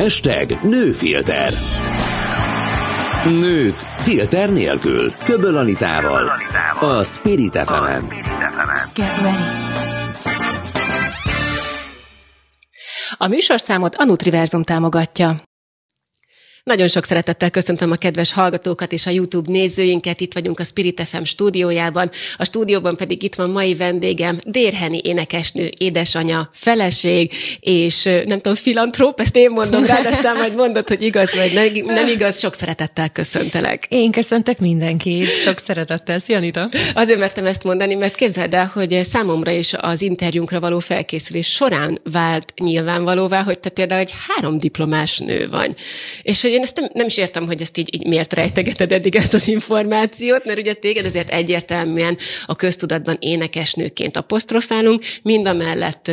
Hashtag nőfilter. Nők filter nélkül. Köböl Anitával. A Spirit fm Get ready. A műsorszámot a Nutriverzum támogatja. Nagyon sok szeretettel köszöntöm a kedves hallgatókat és a YouTube nézőinket. Itt vagyunk a Spirit FM stúdiójában. A stúdióban pedig itt van mai vendégem, Dérheni énekesnő, édesanyja, feleség, és nem tudom, filantróp, ezt én mondom rá, aztán majd mondod, hogy igaz vagy nem, nem igaz. Sok szeretettel köszöntelek. Én köszöntök mindenkit, sok szeretettel. Szia, Anita. Azért mertem ezt mondani, mert képzeld el, hogy számomra is az interjúnkra való felkészülés során vált nyilvánvalóvá, hogy te például egy három diplomás nő vagy. És hogy én ezt nem, nem is értem, hogy ezt így, így miért rejtegeted eddig ezt az információt, mert ugye téged azért egyértelműen a köztudatban énekesnőként apostrofálunk, mind a mellett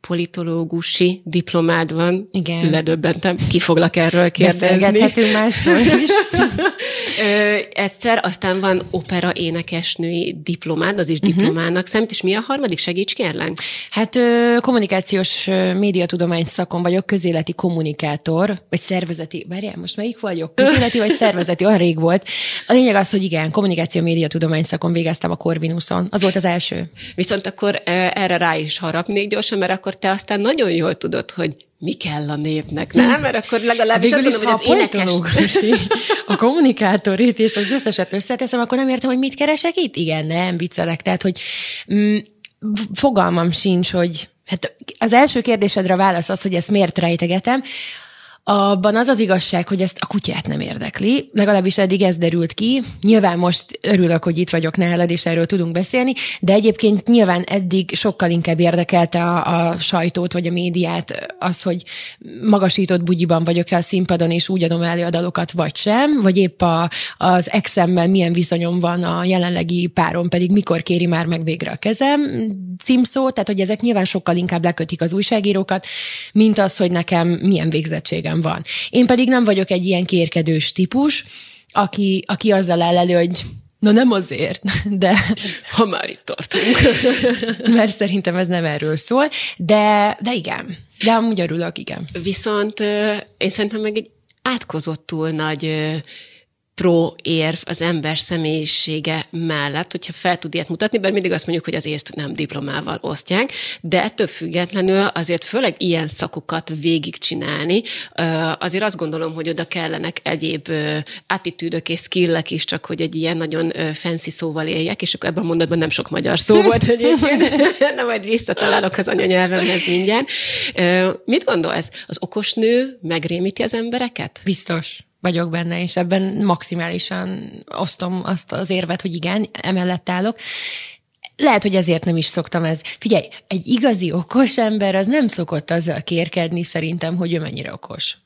politológusi diplomád van. Igen. Ledöbbentem, ki foglak erről kérdezni. Másról is. Ö, egyszer, aztán van opera énekesnői diplomád, az is uh-huh. diplomának számít, és mi a harmadik? Segíts kérlek. Hát ö, kommunikációs médiatudomány szakon vagyok, közéleti kommunikátor, vagy szervezeti, várjál, most melyik vagyok? Közéleti vagy szervezeti, olyan rég volt. A lényeg az, hogy igen, kommunikáció médiatudomány szakon végeztem a Corvinuson. Az volt az első. Viszont akkor erre rá is harapnék gyorsan, mert akkor te aztán nagyon jól tudod, hogy mi kell a népnek, nem? Mert akkor legalábbis azt mondom, hogy az énekes... a kommunikátorit és az összeset összeteszem, akkor nem értem, hogy mit keresek itt? Igen, nem, viccelek. Tehát, hogy mm, fogalmam sincs, hogy Hát az első kérdésedre válasz az, hogy ezt miért rejtegetem. Abban az az igazság, hogy ezt a kutyát nem érdekli, legalábbis eddig ez derült ki. Nyilván most örülök, hogy itt vagyok nálad, és erről tudunk beszélni, de egyébként nyilván eddig sokkal inkább érdekelte a, a sajtót, vagy a médiát az, hogy magasított bugyiban vagyok-e a színpadon, és úgy adom elő a dalokat, vagy sem, vagy épp a, az exemmel milyen viszonyom van a jelenlegi párom, pedig mikor kéri már meg végre a kezem címszó, tehát hogy ezek nyilván sokkal inkább lekötik az újságírókat, mint az, hogy nekem milyen végzettségem van. Én pedig nem vagyok egy ilyen kérkedős típus, aki, aki azzal áll elő, hogy Na nem azért, de... Ha már itt tartunk. Mert szerintem ez nem erről szól, de, de igen. De amúgy örülök, igen. Viszont én szerintem meg egy átkozottul nagy pro érv az ember személyisége mellett, hogyha fel tud ilyet mutatni, mert mindig azt mondjuk, hogy az észt nem diplomával osztják, de ettől függetlenül azért főleg ilyen szakokat végigcsinálni, azért azt gondolom, hogy oda kellenek egyéb attitűdök és skillek is, csak hogy egy ilyen nagyon fancy szóval éljek, és akkor ebben a mondatban nem sok magyar szó volt egyébként, de majd visszatalálok az anyanyelvemhez mindjárt. Mit gondolsz? Az okos nő megrémíti az embereket? Biztos vagyok benne, és ebben maximálisan osztom azt az érvet, hogy igen, emellett állok. Lehet, hogy ezért nem is szoktam ez. Figyelj, egy igazi okos ember az nem szokott azzal kérkedni szerintem, hogy ő mennyire okos.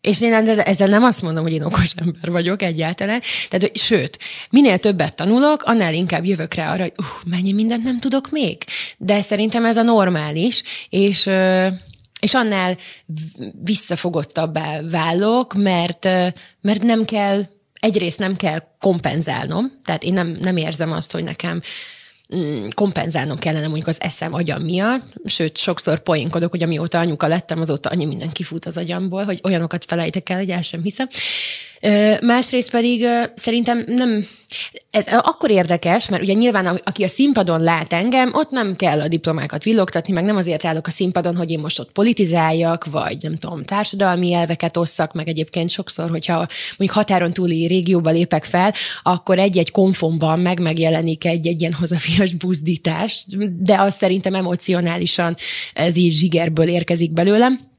És én ezzel nem azt mondom, hogy én okos ember vagyok egyáltalán. Tehát, hogy, sőt, minél többet tanulok, annál inkább jövök rá arra, hogy uh, mennyi mindent nem tudok még. De szerintem ez a normális, és és annál visszafogottabbá válok, mert, mert nem kell, egyrészt nem kell kompenzálnom, tehát én nem, nem érzem azt, hogy nekem mm, kompenzálnom kellene mondjuk az eszem agyam miatt, sőt, sokszor poénkodok, hogy amióta anyuka lettem, azóta annyi minden kifut az agyamból, hogy olyanokat felejtek el, hogy el sem hiszem. Másrészt pedig szerintem nem, ez akkor érdekes, mert ugye nyilván aki a színpadon lát engem, ott nem kell a diplomákat villogtatni, meg nem azért állok a színpadon, hogy én most ott politizáljak, vagy nem tudom, társadalmi elveket osszak, meg egyébként sokszor, hogyha mondjuk határon túli régióba lépek fel, akkor egy-egy konfomban meg megjelenik egy, egy ilyen hazafias buzdítás, de az szerintem emocionálisan ez így zsigerből érkezik belőlem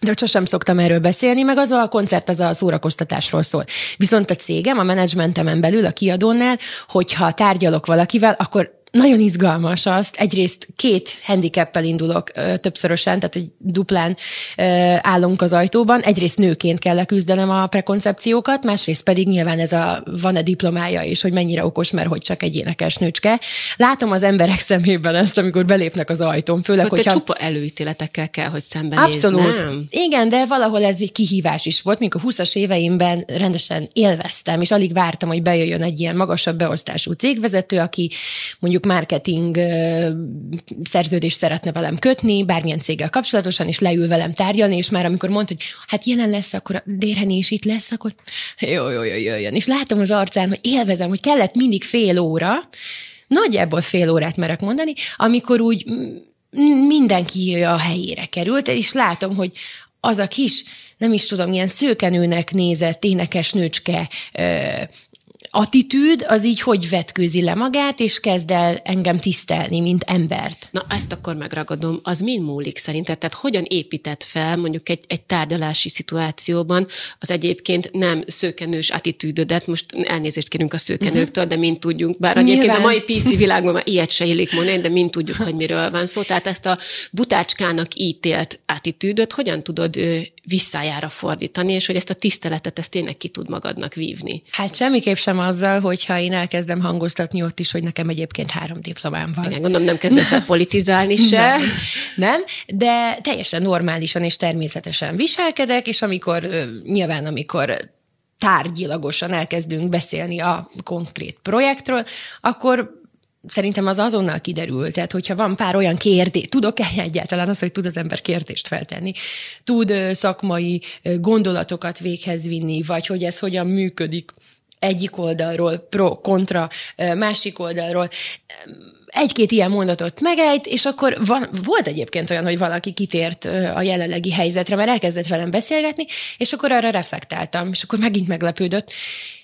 de sosem szoktam erről beszélni, meg az a koncert az a szórakoztatásról szól. Viszont a cégem, a menedzsmentemen belül, a kiadónál, hogyha tárgyalok valakivel, akkor nagyon izgalmas azt, egyrészt két handicappel indulok ö, többszörösen, tehát hogy duplán ö, állunk az ajtóban. Egyrészt nőként kell leküzdenem a prekoncepciókat, másrészt pedig nyilván ez a van-e diplomája, és hogy mennyire okos, mert hogy csak egy énekes nőcske. Látom az emberek szemében ezt, amikor belépnek az ajtón, főleg, hogy hogyha... csupa előítéletekkel kell, hogy szembenézz, Abszolút. nem? Igen, de valahol ez egy kihívás is volt, mikor 20-as éveimben rendesen élveztem, és alig vártam, hogy bejöjjön egy ilyen magasabb beosztású cégvezető, aki mondjuk marketing szerződést szeretne velem kötni, bármilyen céggel kapcsolatosan, és leül velem tárgyalni, és már amikor mondta, hogy hát jelen lesz, akkor a Dérheni is itt lesz, akkor jó, jó, jó, jöjjön. És látom az arcán, hogy élvezem, hogy kellett mindig fél óra, nagyjából fél órát merek mondani, amikor úgy mindenki a helyére került, és látom, hogy az a kis, nem is tudom, ilyen szőkenőnek nézett énekesnőcske attitűd, az így hogy vetkőzi le magát, és kezd el engem tisztelni, mint embert. Na, ezt akkor megragadom. Az mind múlik szerinted? Tehát hogyan épített fel mondjuk egy, egy tárgyalási szituációban az egyébként nem szőkenős attitűdödet, most elnézést kérünk a szőkenőktől, de mind tudjunk, bár Nyilván. egyébként a mai PC világban már ilyet se illik mondani, de mind tudjuk, hogy miről van szó. Tehát ezt a butácskának ítélt attitűdöt hogyan tudod visszájára fordítani, és hogy ezt a tiszteletet ezt tényleg ki tud magadnak vívni? Hát semmiképp sem azzal, hogyha én elkezdem hangoztatni ott is, hogy nekem egyébként három diplomám van. Igen, gondolom nem kezdesz el politizálni se. Nem, nem, de teljesen normálisan és természetesen viselkedek, és amikor nyilván, amikor tárgyilagosan elkezdünk beszélni a konkrét projektről, akkor szerintem az azonnal kiderül. Tehát, hogyha van pár olyan kérdés, tudok-e egyáltalán az, hogy tud az ember kérdést feltenni, tud szakmai gondolatokat véghez vinni, vagy hogy ez hogyan működik egyik oldalról, pro, kontra, másik oldalról, egy-két ilyen mondatot megejt, és akkor van, volt egyébként olyan, hogy valaki kitért a jelenlegi helyzetre, mert elkezdett velem beszélgetni, és akkor arra reflektáltam, és akkor megint meglepődött,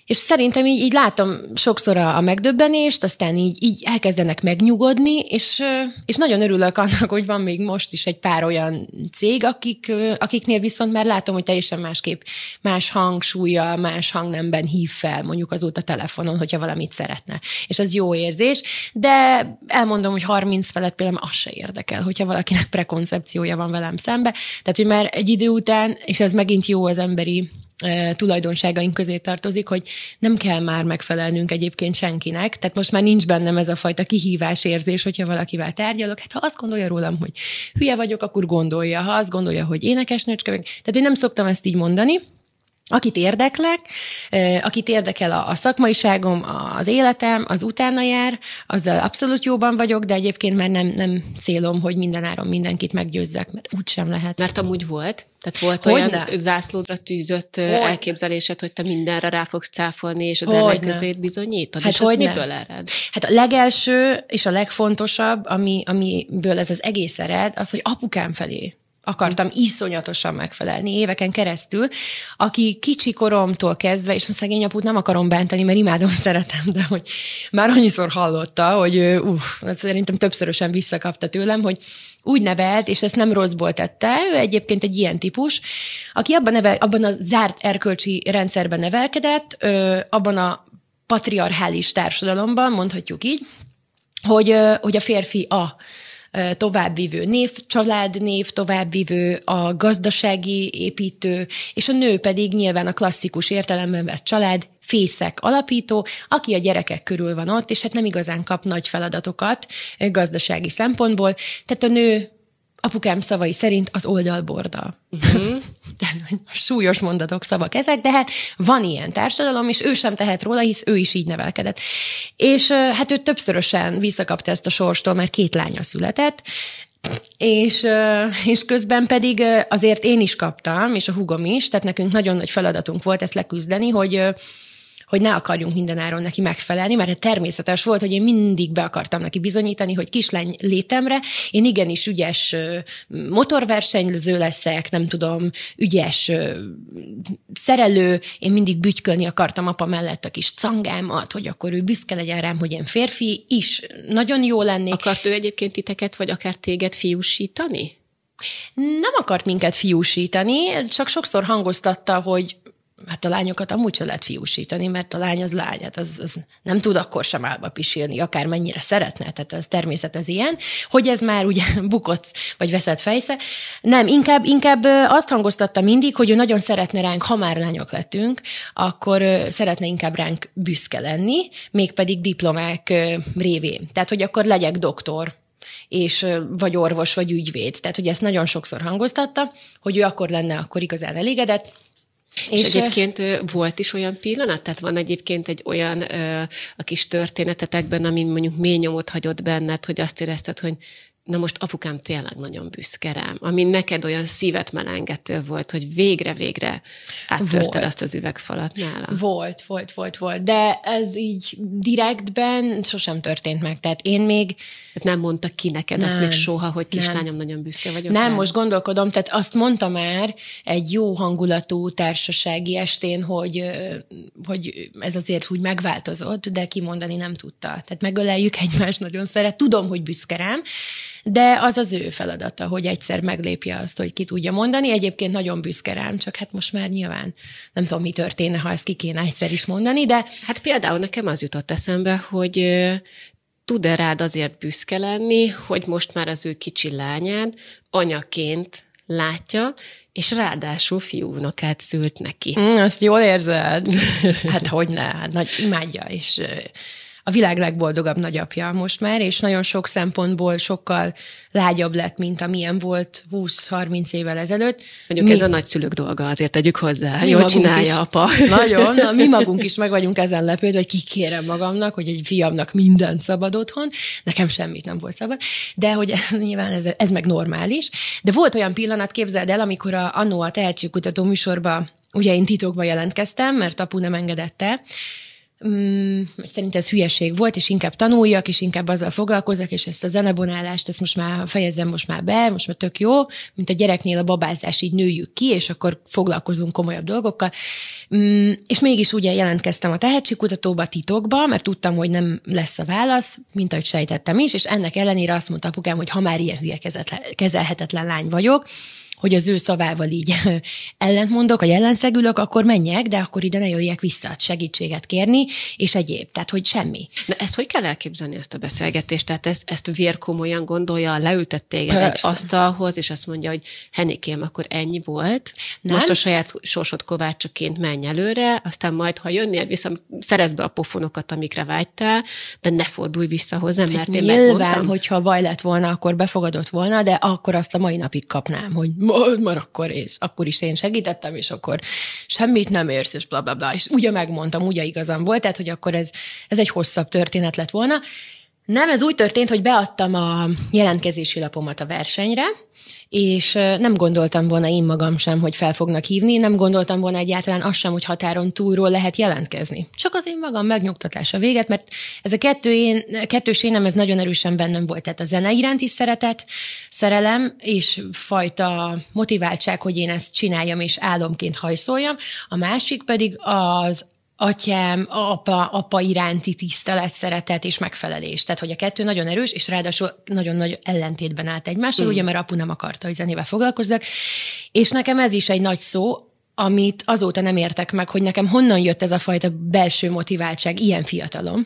és szerintem így, így látom sokszor a, megdöbbenést, aztán így, így elkezdenek megnyugodni, és, és nagyon örülök annak, hogy van még most is egy pár olyan cég, akik, akiknél viszont már látom, hogy teljesen másképp más hangsúlya, más hangnemben hív fel mondjuk azóta telefonon, hogyha valamit szeretne. És ez jó érzés, de elmondom, hogy 30 felett például az se érdekel, hogyha valakinek prekoncepciója van velem szembe. Tehát, hogy már egy idő után, és ez megint jó az emberi tulajdonságaink közé tartozik, hogy nem kell már megfelelnünk egyébként senkinek, tehát most már nincs bennem ez a fajta kihívás érzés, hogyha valakivel tárgyalok, hát ha azt gondolja rólam, hogy hülye vagyok, akkor gondolja, ha azt gondolja, hogy énekesnőcske vagyok, tehát én nem szoktam ezt így mondani, akit érdeklek, akit érdekel a, a szakmaiságom, az életem, az utána jár, azzal abszolút jóban vagyok, de egyébként már nem, nem célom, hogy mindenáron mindenkit meggyőzzek, mert úgy sem lehet. Mert amúgy volt? Tehát volt Hogyne? olyan zászlódra tűzött Hogyne? elképzelésed, hogy te mindenre rá fogsz cáfolni, és az ellenkezőjét bizonyítod, hát és ez miből ered? Hát a legelső és a legfontosabb, ami, amiből ez az egész ered, az, hogy apukám felé akartam iszonyatosan megfelelni éveken keresztül, aki kicsi koromtól kezdve, és a szegény aput nem akarom bántani, mert imádom, szeretem, de hogy már annyiszor hallotta, hogy uh, szerintem többszörösen visszakapta tőlem, hogy úgy nevelt, és ezt nem rosszból tette, ő egyébként egy ilyen típus, aki abban, nevel, abban a zárt erkölcsi rendszerben nevelkedett, ö, abban a patriarchális társadalomban, mondhatjuk így, hogy, ö, hogy a férfi a továbbvivő név, családnév továbbvivő, a gazdasági építő, és a nő pedig nyilván a klasszikus értelemben vett család, fészek alapító, aki a gyerekek körül van ott, és hát nem igazán kap nagy feladatokat gazdasági szempontból. Tehát a nő apukám szavai szerint az oldalborda. Uh-huh. súlyos mondatok, szavak ezek, de hát van ilyen társadalom, és ő sem tehet róla, hisz ő is így nevelkedett. És hát ő többszörösen visszakapta ezt a sorstól, mert két lánya született, és, és közben pedig azért én is kaptam, és a hugom is, tehát nekünk nagyon nagy feladatunk volt ezt leküzdeni, hogy hogy ne akarjunk mindenáron neki megfelelni, mert természetes volt, hogy én mindig be akartam neki bizonyítani, hogy kislány létemre én igenis ügyes motorversenyző leszek, nem tudom, ügyes szerelő, én mindig bütykölni akartam apa mellett a kis cangámat, hogy akkor ő büszke legyen rám, hogy én férfi is nagyon jó lennék. Akart ő egyébként titeket, vagy akár téged fiúsítani? Nem akart minket fiúsítani, csak sokszor hangoztatta, hogy hát a lányokat amúgy se lehet fiúsítani, mert a lány az lány, hát az, az nem tud akkor sem állba pisilni, akár mennyire szeretne, tehát az természet az ilyen, hogy ez már ugye bukott, vagy veszett fejsze. Nem, inkább, inkább azt hangoztatta mindig, hogy ő nagyon szeretne ránk, ha már lányok lettünk, akkor szeretne inkább ránk büszke lenni, mégpedig diplomák révén. Tehát, hogy akkor legyek doktor, és vagy orvos, vagy ügyvéd. Tehát, hogy ezt nagyon sokszor hangoztatta, hogy ő akkor lenne akkor igazán elégedett, És, és egyébként volt is olyan pillanat? Tehát van egyébként egy olyan a kis történetetekben, ami mondjuk mély nyomot hagyott benned, hogy azt érezted, hogy na most apukám tényleg nagyon büszke rám, ami neked olyan szívet melengető volt, hogy végre-végre áttörted volt. azt az üvegfalat nála. Volt, volt, volt, volt, de ez így direktben sosem történt meg, tehát én még... Tehát nem mondta ki neked nem, azt még soha, hogy kislányom nem. nagyon büszke vagyok Nem, rá. most gondolkodom, tehát azt mondta már egy jó hangulatú társasági estén, hogy, hogy ez azért úgy megváltozott, de kimondani nem tudta. Tehát megöleljük egymást, nagyon szeret, tudom, hogy büszke rám, de az az ő feladata, hogy egyszer meglépje azt, hogy ki tudja mondani. Egyébként nagyon büszke rám, csak hát most már nyilván nem tudom, mi történne, ha ezt ki kéne egyszer is mondani, de... Hát például nekem az jutott eszembe, hogy tud-e rád azért büszke lenni, hogy most már az ő kicsi lányád anyaként látja, és ráadásul fiúnokát szült neki. Mm, azt jól érzed? hát hogy ne, hát nagy imádja, és a világ legboldogabb nagyapja most már, és nagyon sok szempontból sokkal lágyabb lett, mint amilyen volt 20-30 évvel ezelőtt. Mondjuk mi, ez a nagyszülők dolga, azért tegyük hozzá. Jól csinálja is, apa. Nagyon. Na, mi magunk is meg vagyunk ezen lepődve, hogy kikérem magamnak, hogy egy fiamnak mindent szabad otthon. Nekem semmit nem volt szabad. De hogy nyilván ez, ez meg normális. De volt olyan pillanat, képzeld el, amikor a, annó a tehetségkutató műsorba ugye én titokba jelentkeztem, mert apu nem engedette, mm, szerint ez hülyeség volt, és inkább tanuljak, és inkább azzal foglalkozok, és ezt a zenebonálást, ezt most már fejezzem most már be, most már tök jó, mint a gyereknél a babázás, így nőjük ki, és akkor foglalkozunk komolyabb dolgokkal. Mm, és mégis ugye jelentkeztem a tehetségkutatóba titokba, mert tudtam, hogy nem lesz a válasz, mint ahogy sejtettem is, és ennek ellenére azt mondta apukám, hogy ha már ilyen hülye kezelhetetlen lány vagyok, hogy az ő szavával így ellentmondok, vagy ellenszegülök, akkor menjek, de akkor ide ne jöjjek vissza segítséget kérni, és egyéb. Tehát, hogy semmi. De ezt hogy kell elképzelni, ezt a beszélgetést? Tehát ezt, ezt vérkomolyan gondolja, leültett téged Persze. egy asztalhoz, és azt mondja, hogy Henikém, akkor ennyi volt, Nem? most a saját sorsod kovácsaként menj előre, aztán majd, ha jönnél vissza, szerez be a pofonokat, amikre vágytál, de ne fordulj vissza hozzám, mert hát én Nyilván, megmondtam. hogyha baj lett volna, akkor befogadott volna, de akkor azt a mai napig kapnám, hogy mert akkor, és akkor is én segítettem, és akkor semmit nem érsz, és bla, bla, bla. És ugye megmondtam, ugye igazam volt, tehát, hogy akkor ez, ez egy hosszabb történet lett volna. Nem, ez úgy történt, hogy beadtam a jelentkezési lapomat a versenyre, és nem gondoltam volna én magam sem, hogy fel fognak hívni, nem gondoltam volna egyáltalán azt sem, hogy határon túlról lehet jelentkezni. Csak az én magam megnyugtatása véget, mert ez a kettő én, kettős énem, ez nagyon erősen bennem volt. Tehát a zene iránti szeretet, szerelem és fajta motiváltság, hogy én ezt csináljam és álomként hajszoljam. A másik pedig az atyám, apa, apa iránti tisztelet, szeretet és megfelelés. Tehát, hogy a kettő nagyon erős, és ráadásul nagyon nagy ellentétben állt egymással, mm. ugye, mert apu nem akarta, hogy zenével foglalkozzak. És nekem ez is egy nagy szó, amit azóta nem értek meg, hogy nekem honnan jött ez a fajta belső motiváltság ilyen fiatalom,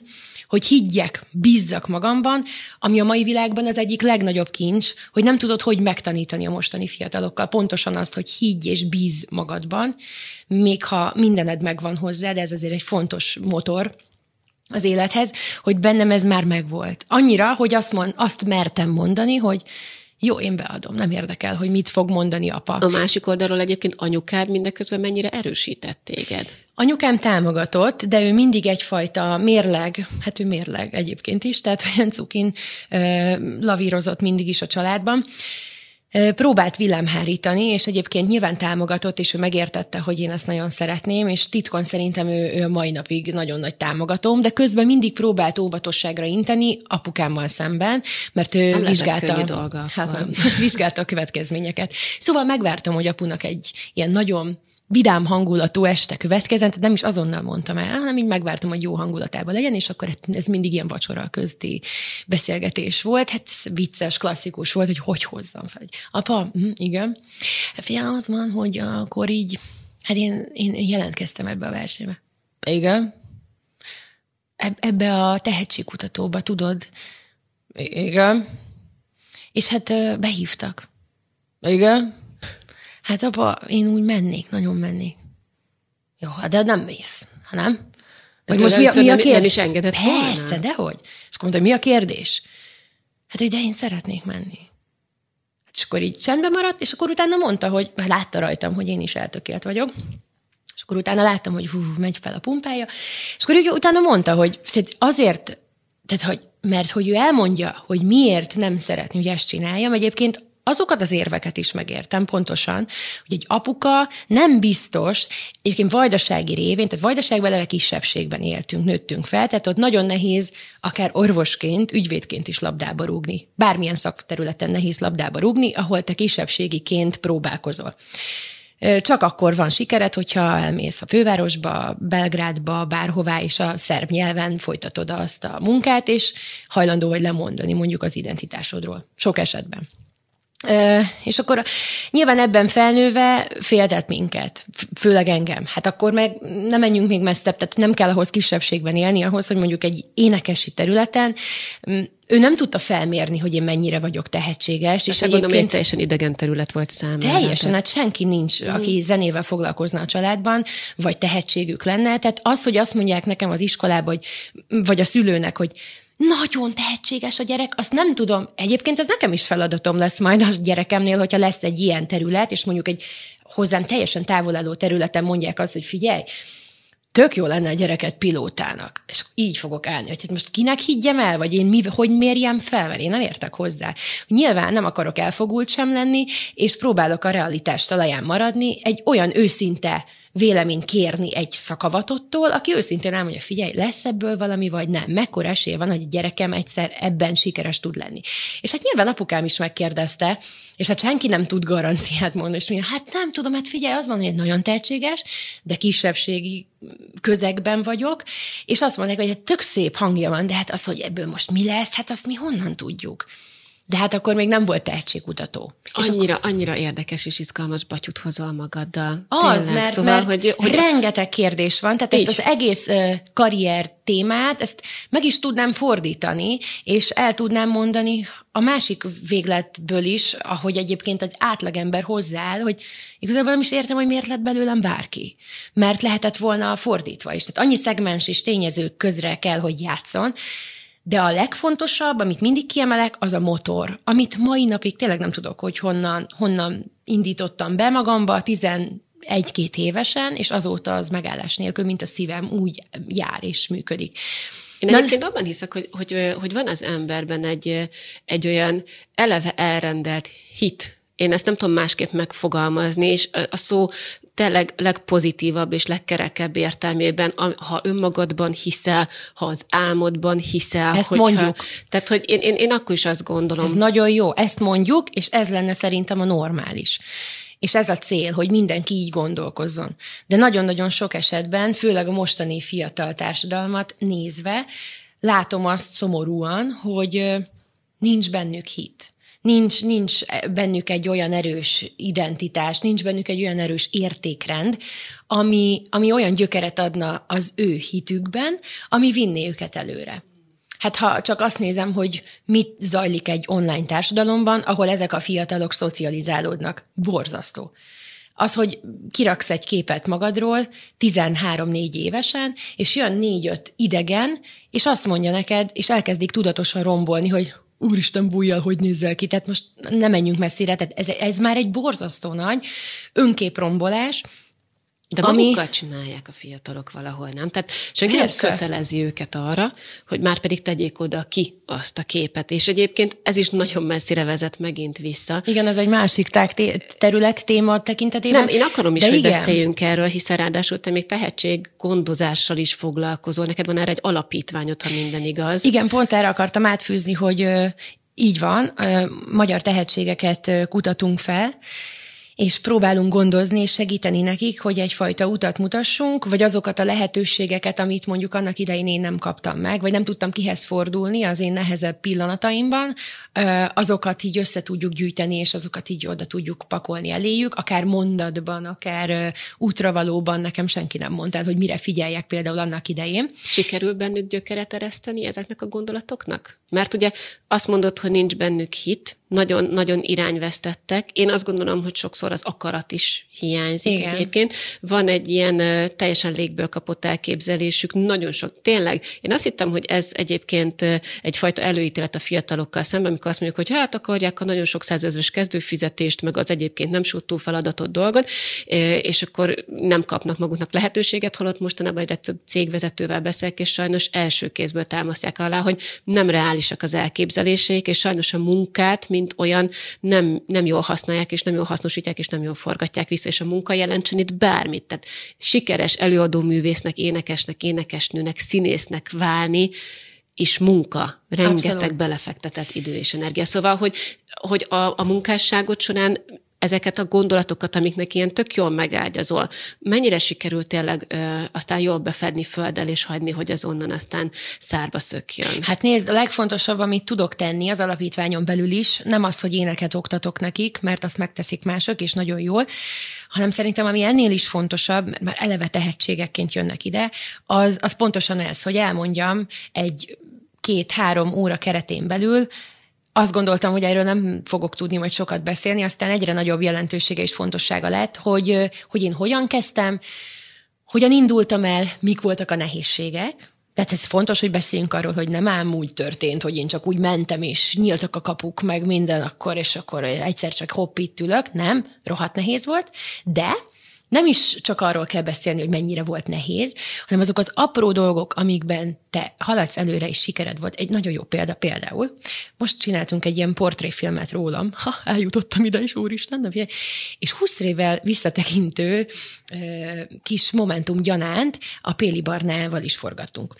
hogy higgyek, bízzak magamban, ami a mai világban az egyik legnagyobb kincs, hogy nem tudod, hogy megtanítani a mostani fiatalokkal. Pontosan azt, hogy higgy és bíz magadban, még ha mindened megvan hozzá, de ez azért egy fontos motor, az élethez, hogy bennem ez már megvolt. Annyira, hogy azt, mond, azt mertem mondani, hogy jó, én beadom, nem érdekel, hogy mit fog mondani apa. A másik oldalról egyébként anyukád mindeközben mennyire erősített téged? Anyukám támogatott, de ő mindig egyfajta mérleg, hát ő mérleg egyébként is, tehát olyan cukin lavírozott mindig is a családban. Próbált villámhárítani, és egyébként nyilván támogatott, és ő megértette, hogy én ezt nagyon szeretném, és titkon szerintem ő, ő a mai napig nagyon nagy támogatom, de közben mindig próbált óvatosságra inteni apukámmal szemben, mert ő nem vizsgálta, dolga, hát nem, vizsgálta a következményeket. Szóval megvártam, hogy apunak egy ilyen nagyon vidám hangulatú este következzen, tehát nem is azonnal mondtam el, hanem így megvártam, hogy jó hangulatában legyen, és akkor ez mindig ilyen vacsora közti beszélgetés volt. Hát vicces, klasszikus volt, hogy hogy hozzam fel. Apa, hm, igen. Hát fia, az van, hogy akkor így, hát én, én jelentkeztem ebbe a versenybe. Igen. Ebbe a tehetségkutatóba, tudod? Igen. És hát behívtak. Igen Hát apa, én úgy mennék, nagyon mennék. Jó, hát de nem mész, ha nem? Vagy most mi a, mi a kérdés? Nem is engedett Persze, volna. dehogy. És akkor mondta, mi a kérdés? Hát, hogy de én szeretnék menni. Hát, és akkor így csendben maradt, és akkor utána mondta, hogy már látta rajtam, hogy én is eltökélt vagyok. És akkor utána láttam, hogy hú, megy fel a pumpája, és akkor úgy utána mondta, hogy azért, tehát hogy mert hogy ő elmondja, hogy miért nem szeretni, hogy ezt csináljam, egyébként azokat az érveket is megértem pontosan, hogy egy apuka nem biztos, egyébként vajdasági révén, tehát vajdaságban eleve kisebbségben éltünk, nőttünk fel, tehát ott nagyon nehéz akár orvosként, ügyvédként is labdába rúgni. Bármilyen szakterületen nehéz labdába rúgni, ahol te kisebbségiként próbálkozol. Csak akkor van sikered, hogyha elmész a fővárosba, Belgrádba, bárhová, és a szerb nyelven folytatod azt a munkát, és hajlandó vagy lemondani mondjuk az identitásodról. Sok esetben. És akkor nyilván ebben felnőve féltett minket, főleg engem. Hát akkor meg nem menjünk még messzebb, tehát nem kell ahhoz kisebbségben élni, ahhoz, hogy mondjuk egy énekesi területen ő nem tudta felmérni, hogy én mennyire vagyok tehetséges. És egyébként gondolom, hogy teljesen idegen terület volt számára. Teljesen, hát senki nincs, mm. aki zenével foglalkozna a családban, vagy tehetségük lenne. Tehát az, hogy azt mondják nekem az iskolában, hogy, vagy a szülőnek, hogy nagyon tehetséges a gyerek, azt nem tudom. Egyébként ez nekem is feladatom lesz majd a gyerekemnél, hogyha lesz egy ilyen terület, és mondjuk egy hozzám teljesen távol álló területen mondják azt, hogy figyelj, tök jó lenne a gyereket pilótának. És így fogok állni, hogy hát most kinek higgyem el, vagy én mi, hogy mérjem fel, mert én nem értek hozzá. Nyilván nem akarok elfogult sem lenni, és próbálok a realitás talaján maradni, egy olyan őszinte véleményt kérni egy szakavatottól, aki őszintén elmondja, figyelj, lesz ebből valami, vagy nem, mekkora esély van, hogy a gyerekem egyszer ebben sikeres tud lenni. És hát nyilván apukám is megkérdezte, és hát senki nem tud garanciát mondani, és mondja, hát nem tudom, hát figyelj, az van, hogy egy nagyon tehetséges, de kisebbségi közegben vagyok, és azt mondják, hogy egy tök szép hangja van, de hát az, hogy ebből most mi lesz, hát azt mi honnan tudjuk. De hát akkor még nem volt tehetségkutató. Annyira, akkor... annyira érdekes és izgalmas batyut hozol magaddal. Az, Tényleg. mert, szóval, mert hogy, hogy... rengeteg kérdés van, tehát Így. ezt az egész uh, karrier témát, ezt meg is tudnám fordítani, és el tudnám mondani a másik végletből is, ahogy egyébként az átlagember hozzááll, hogy igazából nem is értem, hogy miért lett belőlem bárki. Mert lehetett volna fordítva is. Tehát annyi szegmens és tényezők közre kell, hogy játszon, de a legfontosabb, amit mindig kiemelek, az a motor, amit mai napig tényleg nem tudok, hogy honnan, honnan indítottam be magamba, tizen egy-két évesen, és azóta az megállás nélkül, mint a szívem úgy jár és működik. Én egyébként abban hiszek, hogy, hogy, hogy van az emberben egy, egy olyan eleve elrendelt hit, én ezt nem tudom másképp megfogalmazni, és a szó tényleg legpozitívabb és legkerekebb értelmében, ha önmagadban hiszel, ha az álmodban hiszel. Ezt hogyha, mondjuk. Tehát, hogy én, én, én akkor is azt gondolom. Ez nagyon jó, ezt mondjuk, és ez lenne szerintem a normális. És ez a cél, hogy mindenki így gondolkozzon. De nagyon-nagyon sok esetben, főleg a mostani fiatal társadalmat nézve, látom azt szomorúan, hogy nincs bennük hit nincs, nincs bennük egy olyan erős identitás, nincs bennük egy olyan erős értékrend, ami, ami olyan gyökeret adna az ő hitükben, ami vinné őket előre. Hát ha csak azt nézem, hogy mit zajlik egy online társadalomban, ahol ezek a fiatalok szocializálódnak, borzasztó. Az, hogy kiraksz egy képet magadról 13-4 évesen, és jön 4-5 idegen, és azt mondja neked, és elkezdik tudatosan rombolni, hogy úristen bújjal, hogy nézzel ki, tehát most nem menjünk messzire, tehát ez, ez már egy borzasztó nagy önképrombolás, de ami... magukkal csinálják a fiatalok valahol, nem? Tehát senki nem kötelezi őket arra, hogy már pedig tegyék oda ki azt a képet. És egyébként ez is nagyon messzire vezet megint vissza. Igen, ez egy másik terület téma tekintetében. Nem, én akarom is, de hogy igen. beszéljünk erről, hiszen ráadásul te még tehetség gondozással is foglalkozol. Neked van erre egy alapítványod, ha minden igaz. Igen, pont erre akartam átfűzni, hogy így van, magyar tehetségeket kutatunk fel, és próbálunk gondozni és segíteni nekik, hogy egyfajta utat mutassunk, vagy azokat a lehetőségeket, amit mondjuk annak idején én nem kaptam meg, vagy nem tudtam kihez fordulni az én nehezebb pillanataimban, azokat így össze tudjuk gyűjteni, és azokat így oda tudjuk pakolni eléjük, akár mondatban, akár útravalóban nekem senki nem mondta, hogy mire figyeljek például annak idején. Sikerül bennük gyökeret ereszteni ezeknek a gondolatoknak? Mert ugye azt mondod, hogy nincs bennük hit, nagyon, nagyon irányvesztettek. Én azt gondolom, hogy sokszor az akarat is hiányzik Igen. egyébként. Van egy ilyen teljesen légből kapott elképzelésük, nagyon sok. Tényleg, én azt hittem, hogy ez egyébként egyfajta előítélet a fiatalokkal szemben, amikor azt mondjuk, hogy hát akarják a nagyon sok százezres kezdőfizetést, meg az egyébként nem sútó feladatot dolgot, és akkor nem kapnak maguknak lehetőséget, holott mostanában egyre több cégvezetővel beszélek, és sajnos első kézből támasztják alá, hogy nem reálisak az elképzeléseik, és sajnos a munkát, mint olyan nem, nem jól használják, és nem jól hasznosítják, és nem jól forgatják vissza, és a munka jelentsen itt bármit. Tehát sikeres előadó művésznek, énekesnek, énekesnőnek, színésznek válni, is munka, rengeteg Abszolút. belefektetett idő és energia. Szóval, hogy, hogy a, a munkásságot során ezeket a gondolatokat, amiknek ilyen tök jól megágyazol, mennyire sikerült tényleg ö, aztán jól befedni földdel, és hagyni, hogy az onnan aztán szárba szökjön? Hát nézd, a legfontosabb, amit tudok tenni az alapítványon belül is, nem az, hogy éneket oktatok nekik, mert azt megteszik mások, és nagyon jól, hanem szerintem, ami ennél is fontosabb, mert már eleve tehetségekként jönnek ide, az, az pontosan ez, hogy elmondjam egy két-három óra keretén belül, azt gondoltam, hogy erről nem fogok tudni majd sokat beszélni, aztán egyre nagyobb jelentősége és fontossága lett, hogy, hogy én hogyan kezdtem, hogyan indultam el, mik voltak a nehézségek, tehát ez fontos, hogy beszéljünk arról, hogy nem ám úgy történt, hogy én csak úgy mentem, és nyíltak a kapuk, meg minden akkor, és akkor egyszer csak hopp, itt ülök. Nem, rohadt nehéz volt, de nem is csak arról kell beszélni, hogy mennyire volt nehéz, hanem azok az apró dolgok, amikben te haladsz előre, és sikered volt. Egy nagyon jó példa például. Most csináltunk egy ilyen portréfilmet rólam. Ha, eljutottam ide is, úristen, de És 20 évvel visszatekintő kis momentum gyanánt a Péli Barnával is forgattunk.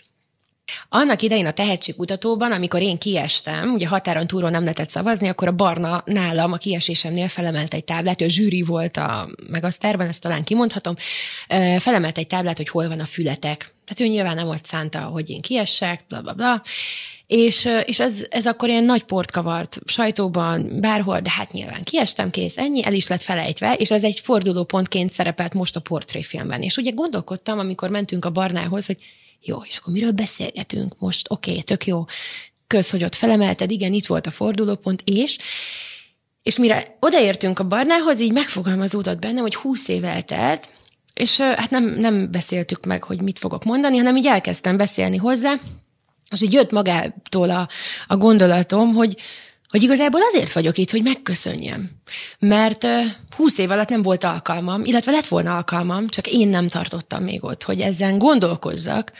Annak idején a tehetségkutatóban, amikor én kiestem, ugye határon túlról nem lehetett szavazni, akkor a Barna nálam a kiesésemnél felemelt egy táblát, ő zsűri volt a Megasztárban, ezt talán kimondhatom, felemelt egy táblát, hogy hol van a fületek. Tehát ő nyilván nem volt szánta, hogy én kiessek, bla bla bla. És, és ez, ez akkor ilyen nagy port kavart sajtóban, bárhol, de hát nyilván kiestem, kész, ennyi, el is lett felejtve, és ez egy fordulópontként szerepelt most a portréfilmben. És ugye gondolkodtam, amikor mentünk a Barnához, hogy jó, és akkor miről beszélgetünk most? Oké, okay, tök jó. Kösz, hogy ott felemelted, igen, itt volt a fordulópont, és és mire odaértünk a barnához, így megfogalmazódott bennem, hogy húsz év eltelt, és hát nem, nem beszéltük meg, hogy mit fogok mondani, hanem így elkezdtem beszélni hozzá, és így jött magától a, a gondolatom, hogy, hogy igazából azért vagyok itt, hogy megköszönjem. Mert húsz év alatt nem volt alkalmam, illetve lett volna alkalmam, csak én nem tartottam még ott, hogy ezen gondolkozzak,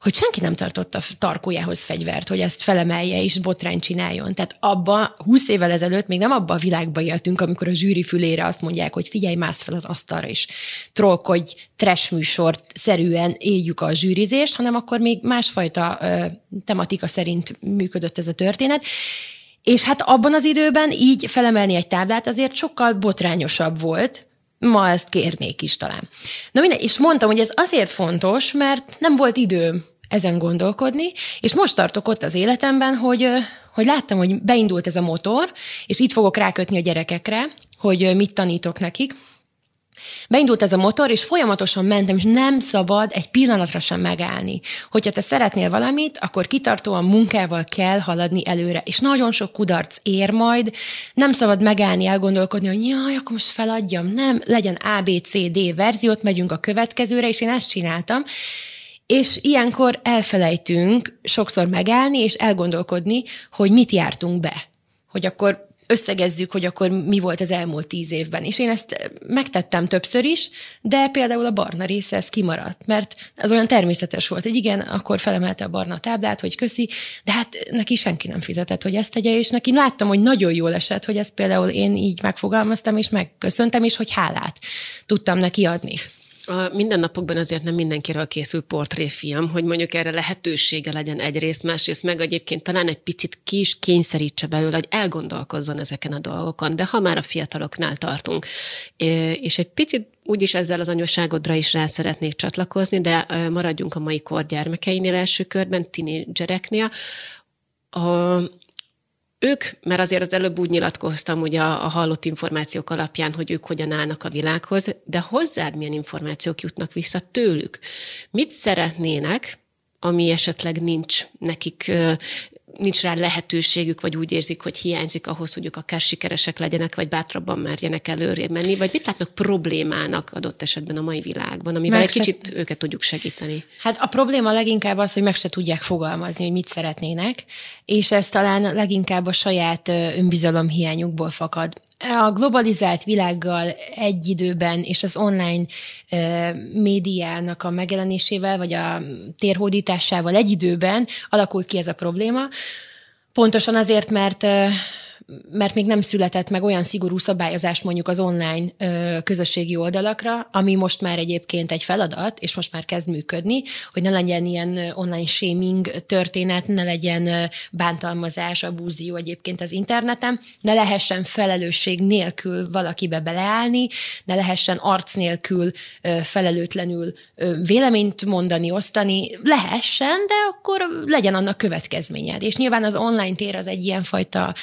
hogy senki nem tartotta tarkójához fegyvert, hogy ezt felemelje és botrány csináljon. Tehát abba, húsz évvel ezelőtt még nem abba a világba éltünk, amikor a zsűri fülére azt mondják, hogy figyelj, mász fel az asztalra, és trollkodj, trash műsort szerűen éljük a zsűrizést, hanem akkor még másfajta ö, tematika szerint működött ez a történet. És hát abban az időben így felemelni egy táblát azért sokkal botrányosabb volt, ma ezt kérnék is talán. Na minden, és mondtam, hogy ez azért fontos, mert nem volt idő ezen gondolkodni, és most tartok ott az életemben, hogy, hogy láttam, hogy beindult ez a motor, és itt fogok rákötni a gyerekekre, hogy mit tanítok nekik, Beindult ez a motor, és folyamatosan mentem, és nem szabad egy pillanatra sem megállni. Hogyha te szeretnél valamit, akkor kitartóan munkával kell haladni előre. És nagyon sok kudarc ér majd, nem szabad megállni, elgondolkodni, hogy jaj, akkor most feladjam. Nem, legyen A, B, C, D verziót, megyünk a következőre, és én ezt csináltam. És ilyenkor elfelejtünk sokszor megállni, és elgondolkodni, hogy mit jártunk be. Hogy akkor összegezzük, hogy akkor mi volt az elmúlt tíz évben. És én ezt megtettem többször is, de például a barna része ez kimaradt, mert az olyan természetes volt, hogy igen, akkor felemelte a barna táblát, hogy köszi, de hát neki senki nem fizetett, hogy ezt tegye, és neki láttam, hogy nagyon jól esett, hogy ezt például én így megfogalmaztam, és megköszöntem, és hogy hálát tudtam neki adni. A mindennapokban azért nem mindenkiről készül portréfilm, hogy mondjuk erre lehetősége legyen egyrészt, másrészt meg egyébként talán egy picit ki is kényszerítse belőle, hogy elgondolkozzon ezeken a dolgokon, de ha már a fiataloknál tartunk, és egy picit úgyis ezzel az anyosságodra is rá szeretnék csatlakozni, de maradjunk a mai kor gyermekeinél első körben, tinédzsereknél. A, ők, mert azért az előbb úgy nyilatkoztam ugye a, a hallott információk alapján, hogy ők hogyan állnak a világhoz, de hozzád milyen információk jutnak vissza tőlük? Mit szeretnének, ami esetleg nincs nekik nincs rá lehetőségük, vagy úgy érzik, hogy hiányzik ahhoz, hogy ők akár sikeresek legyenek, vagy bátrabban merjenek előrébb menni, vagy mit látnak problémának adott esetben a mai világban, amivel meg egy kicsit se... őket tudjuk segíteni? Hát a probléma leginkább az, hogy meg se tudják fogalmazni, hogy mit szeretnének, és ez talán leginkább a saját önbizalom hiányukból fakad. A globalizált világgal egy időben és az online médiának a megjelenésével, vagy a térhódításával egy időben alakult ki ez a probléma. Pontosan azért, mert mert még nem született meg olyan szigorú szabályozás mondjuk az online ö, közösségi oldalakra, ami most már egyébként egy feladat, és most már kezd működni, hogy ne legyen ilyen online shaming történet, ne legyen bántalmazás, abúzió egyébként az interneten, ne lehessen felelősség nélkül valakibe beleállni, ne lehessen arc nélkül ö, felelőtlenül ö, véleményt mondani, osztani, lehessen, de akkor legyen annak következményed. És nyilván az online tér az egy ilyenfajta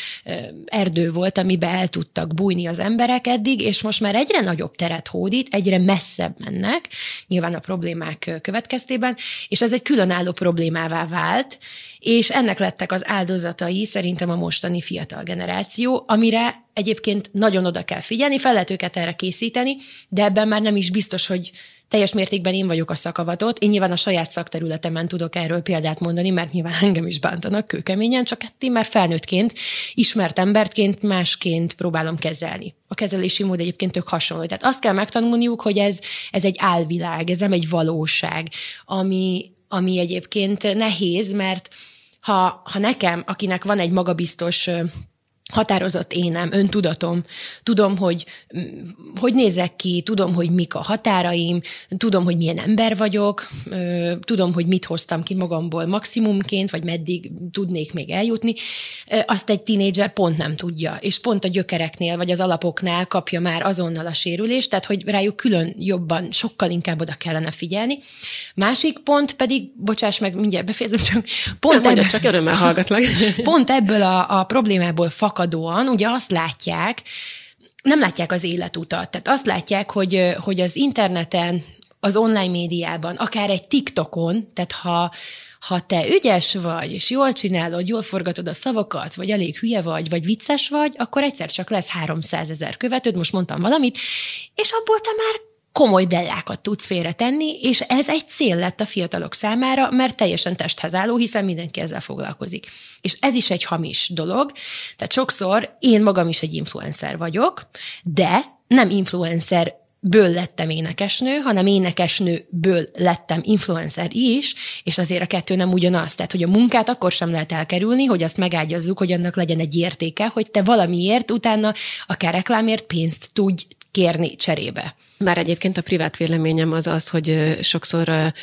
erdő volt, amiben el tudtak bújni az emberek eddig, és most már egyre nagyobb teret hódít, egyre messzebb mennek, nyilván a problémák következtében, és ez egy különálló problémává vált, és ennek lettek az áldozatai szerintem a mostani fiatal generáció, amire egyébként nagyon oda kell figyelni, fel lehet őket erre készíteni, de ebben már nem is biztos, hogy teljes mértékben én vagyok a szakavatott. Én nyilván a saját szakterületemen tudok erről példát mondani, mert nyilván engem is bántanak kőkeményen, csak hát én már felnőttként, ismert emberként másként próbálom kezelni. A kezelési mód egyébként tök hasonló. Tehát azt kell megtanulniuk, hogy ez, ez egy álvilág, ez nem egy valóság, ami, ami egyébként nehéz, mert ha, ha nekem, akinek van egy magabiztos határozott énem, öntudatom, tudom, hogy hogy nézek ki, tudom, hogy mik a határaim, tudom, hogy milyen ember vagyok, tudom, hogy mit hoztam ki magamból maximumként, vagy meddig tudnék még eljutni, azt egy tinédzser pont nem tudja, és pont a gyökereknél, vagy az alapoknál kapja már azonnal a sérülést, tehát hogy rájuk külön jobban, sokkal inkább oda kellene figyelni. Másik pont pedig, bocsáss meg, mindjárt befejezem, csak pont, ebből, csak örömmel hallgatlak. pont ebből a, a problémából fakad fakadóan ugye azt látják, nem látják az életutat. Tehát azt látják, hogy, hogy az interneten, az online médiában, akár egy TikTokon, tehát ha, ha te ügyes vagy, és jól csinálod, jól forgatod a szavakat, vagy elég hülye vagy, vagy vicces vagy, akkor egyszer csak lesz 300 ezer követőd, most mondtam valamit, és abból te már komoly dellákat tudsz félretenni, és ez egy cél lett a fiatalok számára, mert teljesen testhez álló, hiszen mindenki ezzel foglalkozik. És ez is egy hamis dolog, tehát sokszor én magam is egy influencer vagyok, de nem influencer ből lettem énekesnő, hanem énekesnőből lettem influencer is, és azért a kettő nem ugyanaz. Tehát, hogy a munkát akkor sem lehet elkerülni, hogy azt megágyazzuk, hogy annak legyen egy értéke, hogy te valamiért utána akár reklámért pénzt tudj kérni cserébe. Bár egyébként a privát véleményem az az, hogy sokszor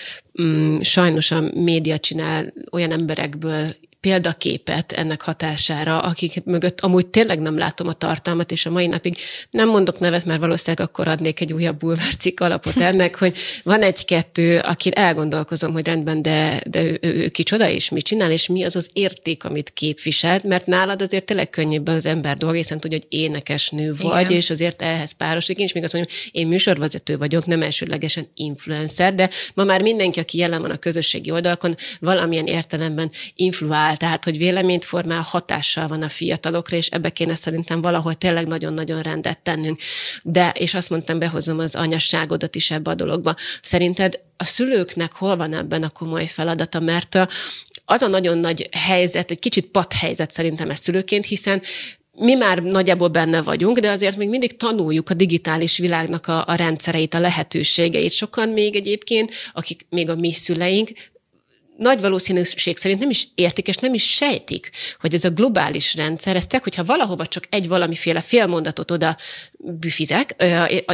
mm, sajnos a média csinál olyan emberekből példaképet ennek hatására, akik mögött amúgy tényleg nem látom a tartalmat, és a mai napig nem mondok nevet, mert valószínűleg akkor adnék egy újabb bulvárcikk alapot ennek, hogy van egy-kettő, aki elgondolkozom, hogy rendben, de, de ő, ő, ő kicsoda, és mit csinál, és mi az az érték, amit képviselt, mert nálad azért tényleg könnyebb az ember dolga, hiszen tudja, hogy énekesnő vagy, Igen. és azért ehhez párosik. Én is még azt mondom, én műsorvezető vagyok, nem elsődlegesen influencer, de ma már mindenki, aki jelen van a közösségi oldalakon, valamilyen értelemben influál formál, tehát hogy véleményt formál, hatással van a fiatalokra, és ebbe kéne szerintem valahol tényleg nagyon-nagyon rendet tennünk. De, és azt mondtam, behozom az anyasságodat is ebbe a dologba. Szerinted a szülőknek hol van ebben a komoly feladata, mert az a nagyon nagy helyzet, egy kicsit helyzet szerintem ez szülőként, hiszen mi már nagyjából benne vagyunk, de azért még mindig tanuljuk a digitális világnak a, a rendszereit, a lehetőségeit. Sokan még egyébként, akik még a mi szüleink, nagy valószínűség szerint nem is értik, és nem is sejtik, hogy ez a globális rendszer, ez tek, hogyha valahova csak egy valamiféle félmondatot oda büfizek,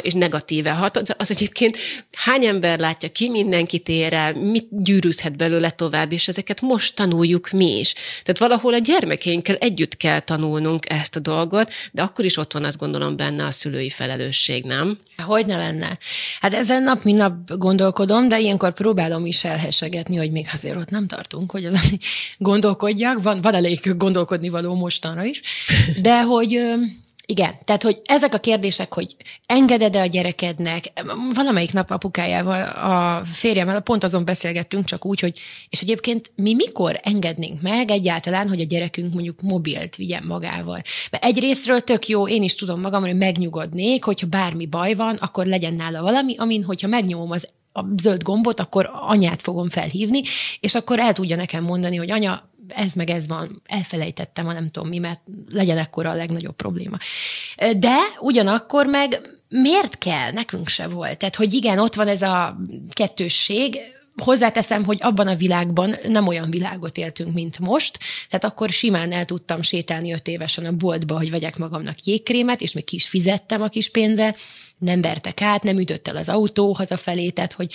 és negatíve hat, az egyébként hány ember látja ki, mindenkit ér mit gyűrűzhet belőle tovább, és ezeket most tanuljuk mi is. Tehát valahol a gyermekeinkkel együtt kell tanulnunk ezt a dolgot, de akkor is ott van azt gondolom benne a szülői felelősség, nem? Hogy ne lenne? Hát ezen nap, mint nap gondolkodom, de ilyenkor próbálom is elhesegetni, hogy még azért ott nem tartunk, hogy az gondolkodjak, van, van elég gondolkodni való mostanra is, de hogy Igen, tehát hogy ezek a kérdések, hogy engeded-e a gyerekednek, valamelyik nap apukájával, a férjemmel pont azon beszélgettünk csak úgy, hogy és egyébként mi mikor engednénk meg egyáltalán, hogy a gyerekünk mondjuk mobilt vigyen magával. Mert egyrésztről tök jó, én is tudom magam, hogy megnyugodnék, hogyha bármi baj van, akkor legyen nála valami, amin, hogyha megnyomom az a zöld gombot, akkor anyát fogom felhívni, és akkor el tudja nekem mondani, hogy anya, ez meg ez van, elfelejtettem, a nem tudom mi, mert legyen ekkora a legnagyobb probléma. De ugyanakkor meg miért kell? Nekünk se volt. Tehát, hogy igen, ott van ez a kettősség, Hozzáteszem, hogy abban a világban nem olyan világot éltünk, mint most, tehát akkor simán el tudtam sétálni öt évesen a boltba, hogy vegyek magamnak jégkrémet, és még ki is fizettem a kis pénze, nem vertek át, nem ütött el az autó hazafelé, tehát hogy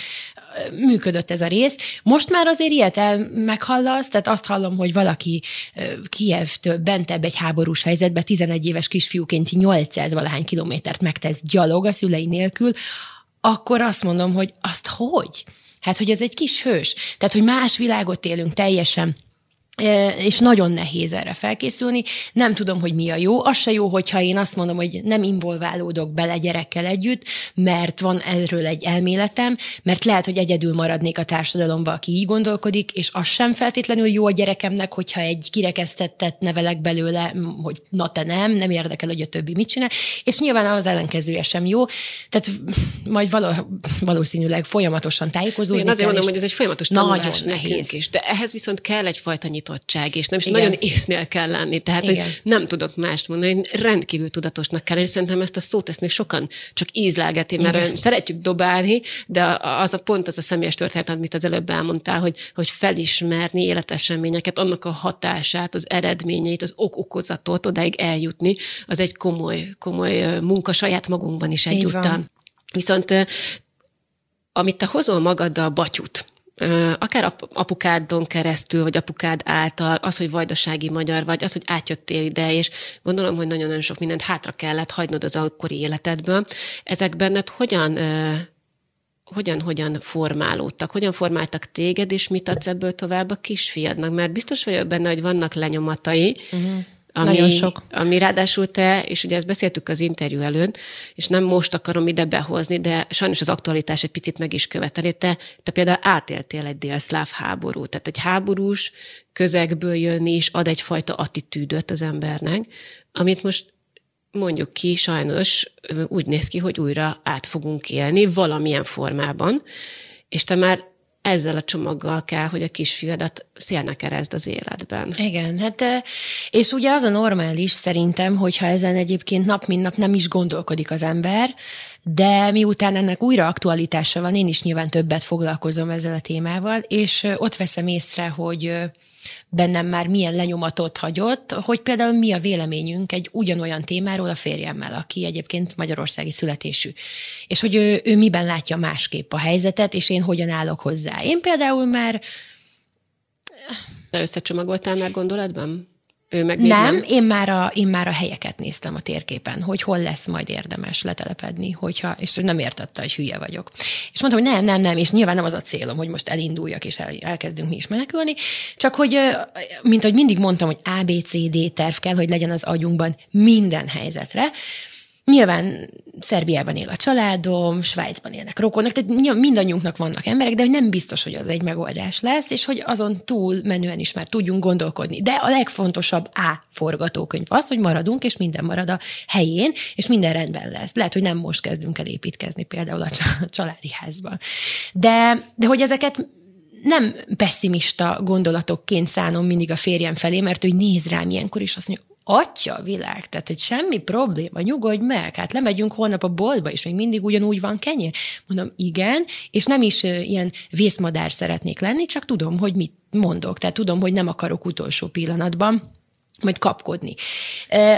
működött ez a rész. Most már azért ilyet el meghallasz, tehát azt hallom, hogy valaki Kievtől bentebb egy háborús helyzetbe 11 éves kisfiúként 800 valahány kilométert megtesz gyalog a szülei nélkül, akkor azt mondom, hogy azt hogy? Hát, hogy ez egy kis hős. Tehát, hogy más világot élünk teljesen és nagyon nehéz erre felkészülni. Nem tudom, hogy mi a jó. Az se jó, hogyha én azt mondom, hogy nem involválódok bele gyerekkel együtt, mert van erről egy elméletem, mert lehet, hogy egyedül maradnék a társadalomba, aki így gondolkodik, és az sem feltétlenül jó a gyerekemnek, hogyha egy kirekesztettet nevelek belőle, hogy na te nem, nem érdekel, hogy a többi mit csinál, és nyilván az ellenkezője sem jó. Tehát majd való, valószínűleg folyamatosan tájékozódni Én azért mondom, hogy ez egy folyamatos tanulás nagyon nehéz. is, de ehhez viszont kell egyfajta nyitottság, és nem is Igen. nagyon észnél kell lenni. Tehát, Igen. hogy nem tudok mást mondani, hogy rendkívül tudatosnak kell, és szerintem ezt a szót, ezt még sokan csak ízlelgeti, mert Igen. szeretjük dobálni, de az a pont, az a személyes történet, amit az előbb elmondtál, hogy, hogy felismerni életeseményeket, annak a hatását, az eredményeit, az ok-okozatot odáig eljutni, az egy komoly, komoly munka saját magunkban is egyúttal. Viszont amit te hozol magaddal batyut, akár apukádon keresztül, vagy apukád által, az, hogy vajdasági magyar vagy, az, hogy átjöttél ide, és gondolom, hogy nagyon-nagyon sok mindent hátra kellett hagynod az akkori életedből. Ezek benned hogyan hogyan, hogyan formálódtak, hogyan formáltak téged, és mit adsz ebből tovább a kisfiadnak? Mert biztos vagyok benne, hogy vannak lenyomatai, uh-huh ami, Nagyon sok. Ami ráadásul te, és ugye ezt beszéltük az interjú előtt, és nem most akarom ide behozni, de sajnos az aktualitás egy picit meg is követeli. Te, te például átéltél egy délszláv háborút, tehát egy háborús közegből jönni is ad egyfajta attitűdöt az embernek, amit most mondjuk ki, sajnos úgy néz ki, hogy újra át fogunk élni valamilyen formában, és te már ezzel a csomaggal kell, hogy a kisfiadat szélnek kereszd az életben. Igen, hát és ugye az a normális szerintem, hogyha ezen egyébként nap mint nap nem is gondolkodik az ember, de miután ennek újra aktualitása van, én is nyilván többet foglalkozom ezzel a témával, és ott veszem észre, hogy bennem már milyen lenyomatot hagyott, hogy például mi a véleményünk egy ugyanolyan témáról a férjemmel, aki egyébként magyarországi születésű. És hogy ő, ő miben látja másképp a helyzetet, és én hogyan állok hozzá. Én például már... Összecsomagoltál már gondolatban? Ő meg nem, nem, Én, már a, én már a helyeket néztem a térképen, hogy hol lesz majd érdemes letelepedni, hogyha, és nem értette, hogy hülye vagyok. És mondtam, hogy nem, nem, nem, és nyilván nem az a célom, hogy most elinduljak, és el, elkezdünk mi is menekülni, csak hogy, mint hogy mindig mondtam, hogy ABCD terv kell, hogy legyen az agyunkban minden helyzetre, Nyilván Szerbiában él a családom, Svájcban élnek rokonok, tehát mindannyiunknak vannak emberek, de hogy nem biztos, hogy az egy megoldás lesz, és hogy azon túl menően is már tudjunk gondolkodni. De a legfontosabb A forgatókönyv az, hogy maradunk, és minden marad a helyén, és minden rendben lesz. Lehet, hogy nem most kezdünk el építkezni például a családi házban. De, de hogy ezeket nem pessimista gondolatokként szánom mindig a férjem felé, mert ő néz rám ilyenkor, és azt mondja, atya világ, tehát hogy semmi probléma, nyugodj meg, hát lemegyünk holnap a boltba, és még mindig ugyanúgy van kenyér. Mondom, igen, és nem is ilyen vészmadár szeretnék lenni, csak tudom, hogy mit mondok, tehát tudom, hogy nem akarok utolsó pillanatban majd kapkodni.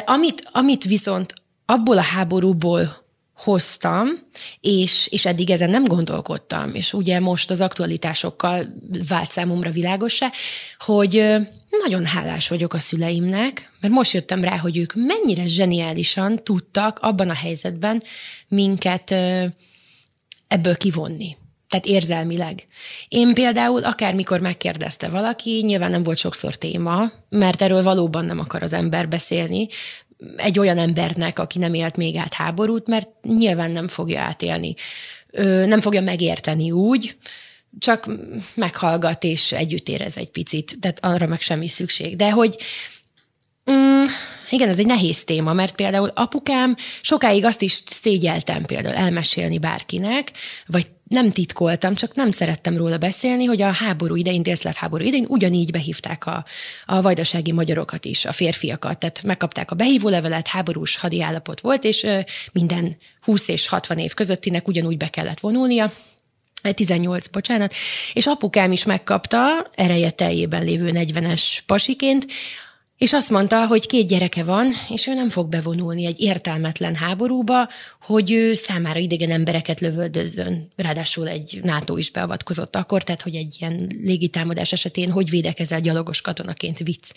Amit, amit viszont abból a háborúból hoztam, és, és eddig ezen nem gondolkodtam, és ugye most az aktualitásokkal vált számomra világosá, hogy nagyon hálás vagyok a szüleimnek, mert most jöttem rá, hogy ők mennyire zseniálisan tudtak abban a helyzetben minket ebből kivonni. Tehát érzelmileg. Én például akármikor megkérdezte valaki, nyilván nem volt sokszor téma, mert erről valóban nem akar az ember beszélni, egy olyan embernek, aki nem élt még át háborút, mert nyilván nem fogja átélni. Ö, nem fogja megérteni úgy, csak meghallgat és együtt érez egy picit, tehát arra meg semmi szükség. De hogy mm, igen, ez egy nehéz téma, mert például apukám sokáig azt is szégyeltem például elmesélni bárkinek, vagy nem titkoltam, csak nem szerettem róla beszélni, hogy a háború idején, délszláv háború idején ugyanígy behívták a, a vajdasági magyarokat is, a férfiakat, tehát megkapták a behívólevelet, háborús hadiállapot volt, és minden 20 és 60 év közöttinek ugyanúgy be kellett vonulnia, 18, bocsánat, és apukám is megkapta, ereje teljében lévő 40-es pasiként, és azt mondta, hogy két gyereke van, és ő nem fog bevonulni egy értelmetlen háborúba, hogy ő számára idegen embereket lövöldözzön. Ráadásul egy NATO is beavatkozott akkor, tehát hogy egy ilyen légitámadás esetén hogy védekezel gyalogos katonaként vicc.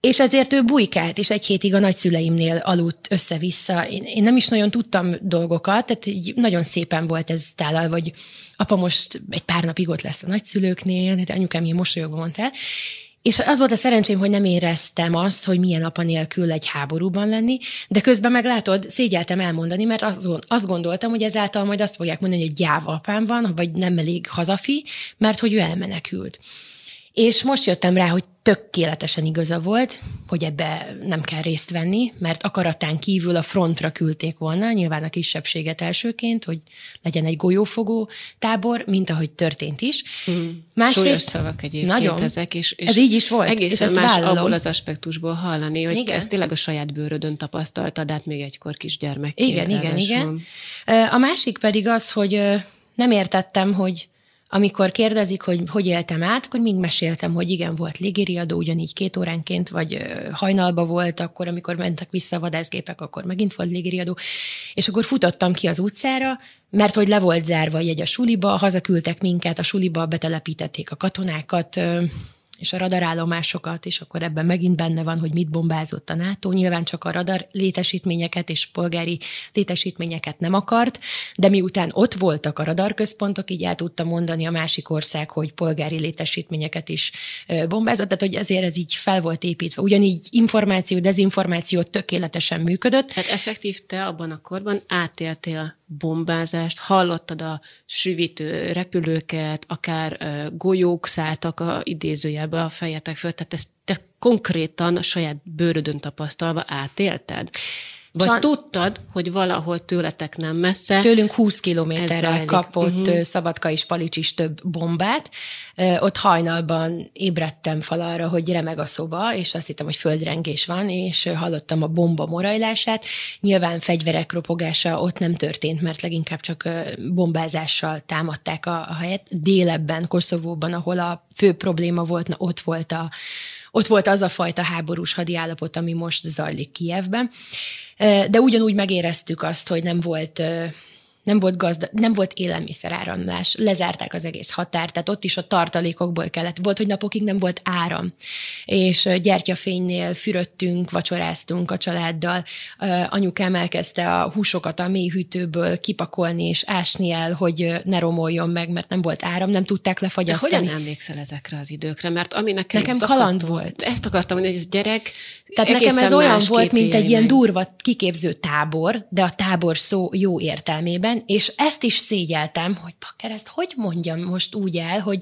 És ezért ő bujkált, és egy hétig a nagyszüleimnél aludt össze-vissza. Én, én nem is nagyon tudtam dolgokat, tehát így nagyon szépen volt ez tálal, hogy apa most egy pár napig ott lesz a nagyszülőknél, de anyukám ilyen mosolyogva mondta el. És az volt a szerencsém, hogy nem éreztem azt, hogy milyen apa nélkül egy háborúban lenni, de közben meg látod, szégyeltem elmondani, mert azt gondoltam, hogy ezáltal majd azt fogják mondani, hogy gyáva apám van, vagy nem elég hazafi, mert hogy ő elmenekült. És most jöttem rá, hogy tökéletesen igaza volt, hogy ebbe nem kell részt venni, mert akaratán kívül a frontra küldték volna, nyilván a kisebbséget elsőként, hogy legyen egy golyófogó tábor, mint ahogy történt is. Mm. Másrészt, Súlyos szavak egyébként nagyon, ezek, és, és ez így is volt. Egészen és más vállalom. abból az aspektusból hallani, hogy igen. ezt tényleg a saját bőrödön tapasztaltad, át még egykor kisgyermekként. Igen, igen, igen. A másik pedig az, hogy nem értettem, hogy amikor kérdezik, hogy hogy éltem át, akkor mind meséltem, hogy igen, volt légériadó, ugyanígy két óránként, vagy hajnalba volt, akkor, amikor mentek vissza a vadászgépek, akkor megint volt légériadó. És akkor futottam ki az utcára, mert hogy le volt zárva egy a suliba, hazaküldtek minket, a suliba betelepítették a katonákat, és a radarállomásokat, és akkor ebben megint benne van, hogy mit bombázott a NATO. Nyilván csak a radar létesítményeket és polgári létesítményeket nem akart, de miután ott voltak a radarközpontok, így el tudta mondani a másik ország, hogy polgári létesítményeket is bombázott, tehát hogy ezért ez így fel volt építve. Ugyanígy információ, dezinformáció tökéletesen működött. Tehát effektív te abban a korban átéltél bombázást, hallottad a süvítő repülőket, akár golyók szálltak a idézőjelbe a fejetek föl, tehát ezt te konkrétan a saját bőrödön tapasztalva átélted? Vagy Csan... tudtad, hogy valahol tőletek nem messze. Tőlünk 20 kilométerre kapott uh-huh. Szabadka és Palics is több bombát. Ott hajnalban ébredtem fel arra, hogy remeg a szoba, és azt hittem, hogy földrengés van, és hallottam a bomba morajlását. Nyilván fegyverek ropogása ott nem történt, mert leginkább csak bombázással támadták a, a helyet. Délebben, Koszovóban, ahol a fő probléma volt, na, ott volt a ott volt az a fajta háborús hadiállapot, ami most zajlik Kijevben. De ugyanúgy megéreztük azt, hogy nem volt nem volt, gazda, nem volt élelmiszeráramlás, lezárták az egész határt, tehát ott is a tartalékokból kellett. Volt, hogy napokig nem volt áram, és gyertyafénynél fürödtünk, vacsoráztunk a családdal. Anyukám elkezdte a húsokat a mélyhűtőből kipakolni és ásni el, hogy ne romoljon meg, mert nem volt áram, nem tudták lefagyasztani. De hogyan emlékszel ezekre az időkre? Mert ami nekem, nekem kaland volt. Ezt akartam mondani, hogy ez gyerek Tehát nekem ez olyan volt, mint egy ilyen durva kiképző tábor, de a tábor szó jó értelmében, igen, és ezt is szégyeltem, hogy bakker, ezt hogy mondjam most úgy el, hogy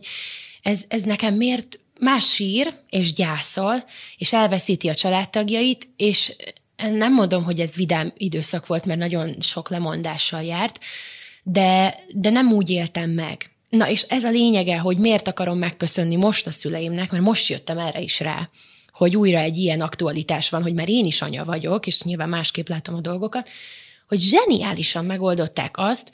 ez, ez nekem miért más sír, és gyászol, és elveszíti a családtagjait, és nem mondom, hogy ez vidám időszak volt, mert nagyon sok lemondással járt, de, de nem úgy éltem meg. Na, és ez a lényege, hogy miért akarom megköszönni most a szüleimnek, mert most jöttem erre is rá, hogy újra egy ilyen aktualitás van, hogy már én is anya vagyok, és nyilván másképp látom a dolgokat, hogy zseniálisan megoldották azt,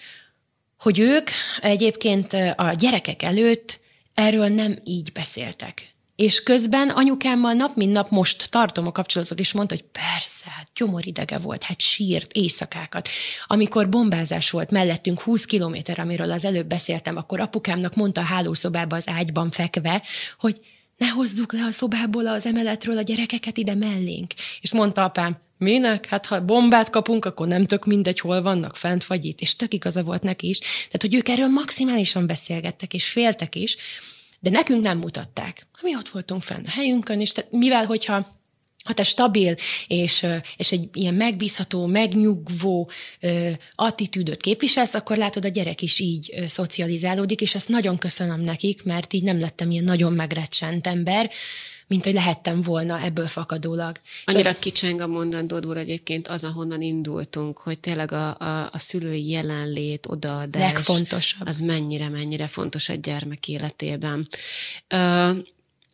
hogy ők egyébként a gyerekek előtt erről nem így beszéltek. És közben anyukámmal nap mint nap most tartom a kapcsolatot, és mondta, hogy persze, hát gyomoridege volt, hát sírt éjszakákat. Amikor bombázás volt mellettünk 20 kilométer, amiről az előbb beszéltem, akkor apukámnak mondta a hálószobába az ágyban fekve, hogy ne hozzuk le a szobából az emeletről a gyerekeket ide mellénk. És mondta apám, Minek? Hát ha bombát kapunk, akkor nem tök mindegy, hol vannak, fent vagy itt. És tök igaza volt neki is. Tehát, hogy ők erről maximálisan beszélgettek, és féltek is, de nekünk nem mutatták. Mi ott voltunk fenn a helyünkön, és tehát, mivel, hogyha ha te stabil és, és egy ilyen megbízható, megnyugvó ö, attitűdöt képviselsz, akkor látod, a gyerek is így szocializálódik, és ezt nagyon köszönöm nekik, mert így nem lettem ilyen nagyon megrecsent ember, mint hogy lehettem volna ebből fakadólag. Annyira az... kicseng a mondandódból egyébként az, ahonnan indultunk, hogy tényleg a, a, a szülői jelenlét, odaadás, legfontosabb. az mennyire, mennyire fontos egy gyermek életében. Uh,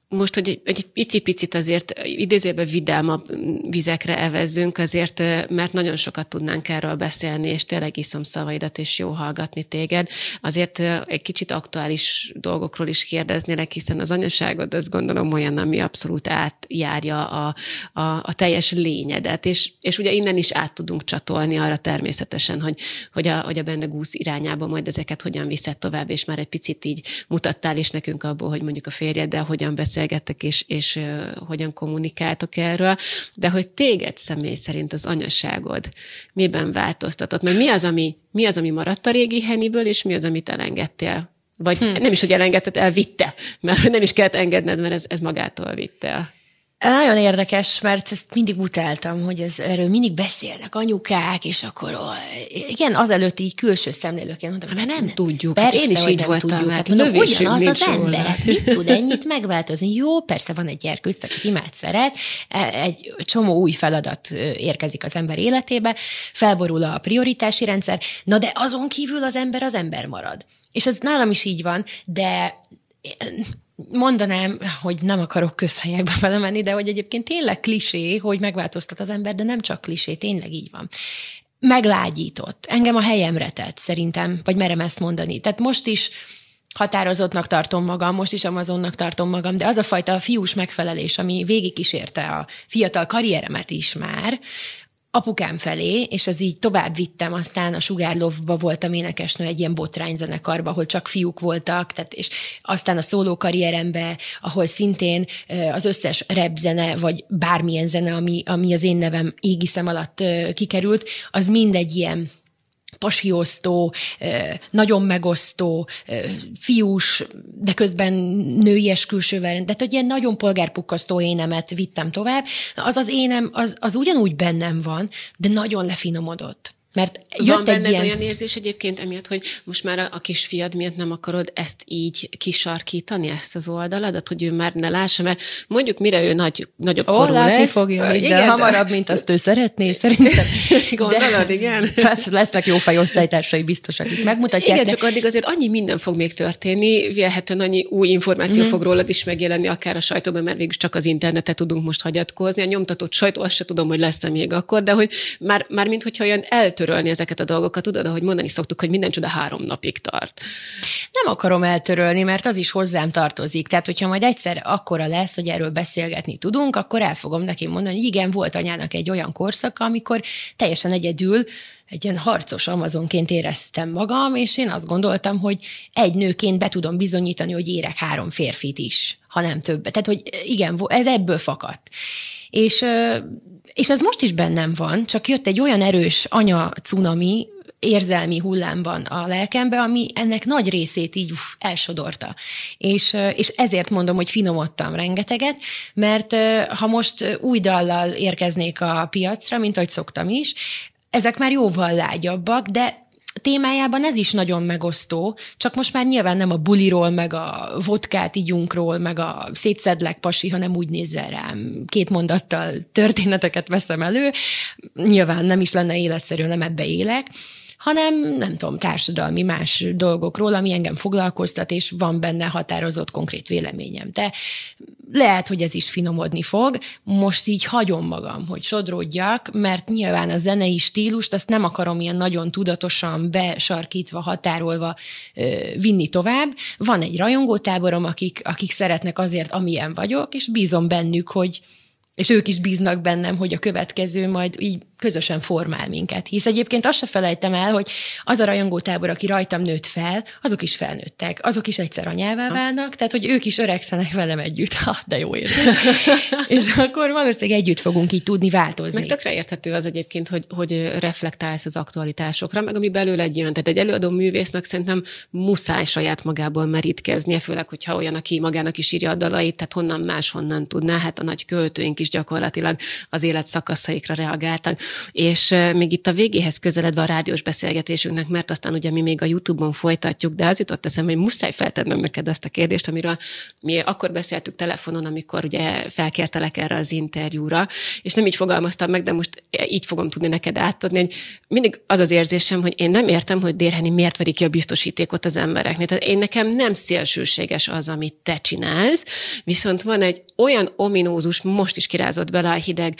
most, hogy egy, egy picit azért idézőben vidámabb vizekre evezzünk, azért, mert nagyon sokat tudnánk erről beszélni, és tényleg iszom szavaidat, és jó hallgatni téged. Azért egy kicsit aktuális dolgokról is kérdeznélek, hiszen az anyaságod azt gondolom olyan, ami abszolút átjárja a, a, a teljes lényedet, és, és ugye innen is át tudunk csatolni arra természetesen, hogy, hogy a, hogy a benne gúsz irányába majd ezeket hogyan viszed tovább, és már egy picit így mutattál is nekünk abból, hogy mondjuk a férjeddel hogyan beszél beszélgettek, és, és hogyan kommunikáltok erről, de hogy téged személy szerint az anyaságod miben változtatott? Mert mi az, ami, mi az, ami maradt a régi Heniből, és mi az, amit elengedtél? Vagy hm. nem is, hogy elengedted, elvitte, mert nem is kellett engedned, mert ez, ez magától vitte el. Nagyon érdekes, mert ezt mindig utáltam, hogy ez, erről mindig beszélnek anyukák, és akkor ó, igen, azelőtt így külső szemlélőként mondtam, mert nem tudjuk. Persze, én is így voltam, tudjuk. Hát mondom, ugyanaz az ember, hát mit tud ennyit megváltozni? Jó, persze van egy gyerkőc, akit imád szeret, e, egy csomó új feladat érkezik az ember életébe, felborul a prioritási rendszer, na de azon kívül az ember az ember marad. És ez nálam is így van, de mondanám, hogy nem akarok közhelyekbe belemenni, de hogy egyébként tényleg klisé, hogy megváltoztat az ember, de nem csak klisé, tényleg így van. Meglágyított. Engem a helyemre tett, szerintem, vagy merem ezt mondani. Tehát most is határozottnak tartom magam, most is Amazonnak tartom magam, de az a fajta fiús megfelelés, ami végigkísérte a fiatal karrieremet is már, apukám felé, és az így tovább vittem, aztán a Sugárlovba voltam énekesnő egy ilyen botrányzenekarba, ahol csak fiúk voltak, tehát, és aztán a szóló karrierembe, ahol szintén az összes rap zene, vagy bármilyen zene, ami, ami az én nevem égiszem alatt kikerült, az mind egy ilyen pasiosztó, nagyon megosztó, fiús, de közben nőies külsővel, de hogy ilyen nagyon polgárpukkasztó énemet vittem tovább. Az az énem, az, az ugyanúgy bennem van, de nagyon lefinomodott. Mert jött Van benned egy ilyen... olyan érzés egyébként emiatt, hogy most már a, a kisfiad miatt nem akarod ezt így kisarkítani, ezt az oldaladat, hogy ő már ne lássa, mert mondjuk mire ő nagy, nagyobb Ó, korú látni lesz. fogja, igen, de hamarabb, mint azt ő szeretné, szerintem. Gondolod, igen? Hát lesznek jó fajosztálytársai biztos, akik megmutatják. Igen, de... csak addig azért annyi minden fog még történni, vélhetően annyi új információ mm-hmm. fog rólad is megjelenni, akár a sajtóban, mert végül csak az internetet tudunk most hagyatkozni. A nyomtatott sajtó, azt se tudom, hogy lesz-e még akkor, de hogy már, már mint hogyha olyan eltör eltörölni ezeket a dolgokat, tudod, ahogy mondani szoktuk, hogy minden csoda három napig tart. Nem akarom eltörölni, mert az is hozzám tartozik. Tehát, hogyha majd egyszer akkora lesz, hogy erről beszélgetni tudunk, akkor el fogom neki mondani, hogy igen, volt anyának egy olyan korszaka, amikor teljesen egyedül egy ilyen harcos amazonként éreztem magam, és én azt gondoltam, hogy egy nőként be tudom bizonyítani, hogy érek három férfit is, ha nem többet. Tehát, hogy igen, ez ebből fakadt. És és ez most is bennem van, csak jött egy olyan erős anya cunami, érzelmi hullámban a lelkembe, ami ennek nagy részét így uff, elsodorta. És, és ezért mondom, hogy finomodtam rengeteget, mert ha most új dallal érkeznék a piacra, mint ahogy szoktam is, ezek már jóval lágyabbak, de témájában ez is nagyon megosztó, csak most már nyilván nem a buliról, meg a vodkát igyunkról, meg a szétszedlek pasi, hanem úgy nézzel rám, két mondattal történeteket veszem elő. Nyilván nem is lenne életszerű, nem ebbe élek hanem nem tudom, társadalmi más dolgokról, ami engem foglalkoztat, és van benne határozott konkrét véleményem. De lehet, hogy ez is finomodni fog. Most így hagyom magam, hogy sodródjak, mert nyilván a zenei stílust azt nem akarom ilyen nagyon tudatosan, besarkítva, határolva vinni tovább. Van egy rajongótáborom, akik, akik szeretnek azért, amilyen vagyok, és bízom bennük, hogy és ők is bíznak bennem, hogy a következő majd így közösen formál minket. Hisz egyébként azt se felejtem el, hogy az a rajongótábor, aki rajtam nőtt fel, azok is felnőttek, azok is egyszer anyává válnak, tehát hogy ők is öregszenek velem együtt. Ha, de jó érzés. és akkor valószínűleg együtt fogunk így tudni változni. Meg tökre érthető az egyébként, hogy, hogy reflektálsz az aktualitásokra, meg ami belőle egy jön. Tehát egy előadó művésznek szerintem muszáj saját magából merítkeznie, főleg, hogyha olyan, aki magának is írja a dalait, tehát honnan más honnan tudná, hát a nagy költőink is gyakorlatilag az élet szakaszaikra reagáltak. És még itt a végéhez közeledve a rádiós beszélgetésünknek, mert aztán ugye mi még a YouTube-on folytatjuk, de az jutott eszembe, hogy muszáj feltennem neked azt a kérdést, amiről mi akkor beszéltük telefonon, amikor ugye felkértelek erre az interjúra, és nem így fogalmaztam meg, de most így fogom tudni neked átadni, hogy mindig az az érzésem, hogy én nem értem, hogy Dérheni miért veri ki a biztosítékot az embereknek. Tehát én nekem nem szélsőséges az, amit te csinálsz, viszont van egy olyan ominózus, most is kirázott bele a hideg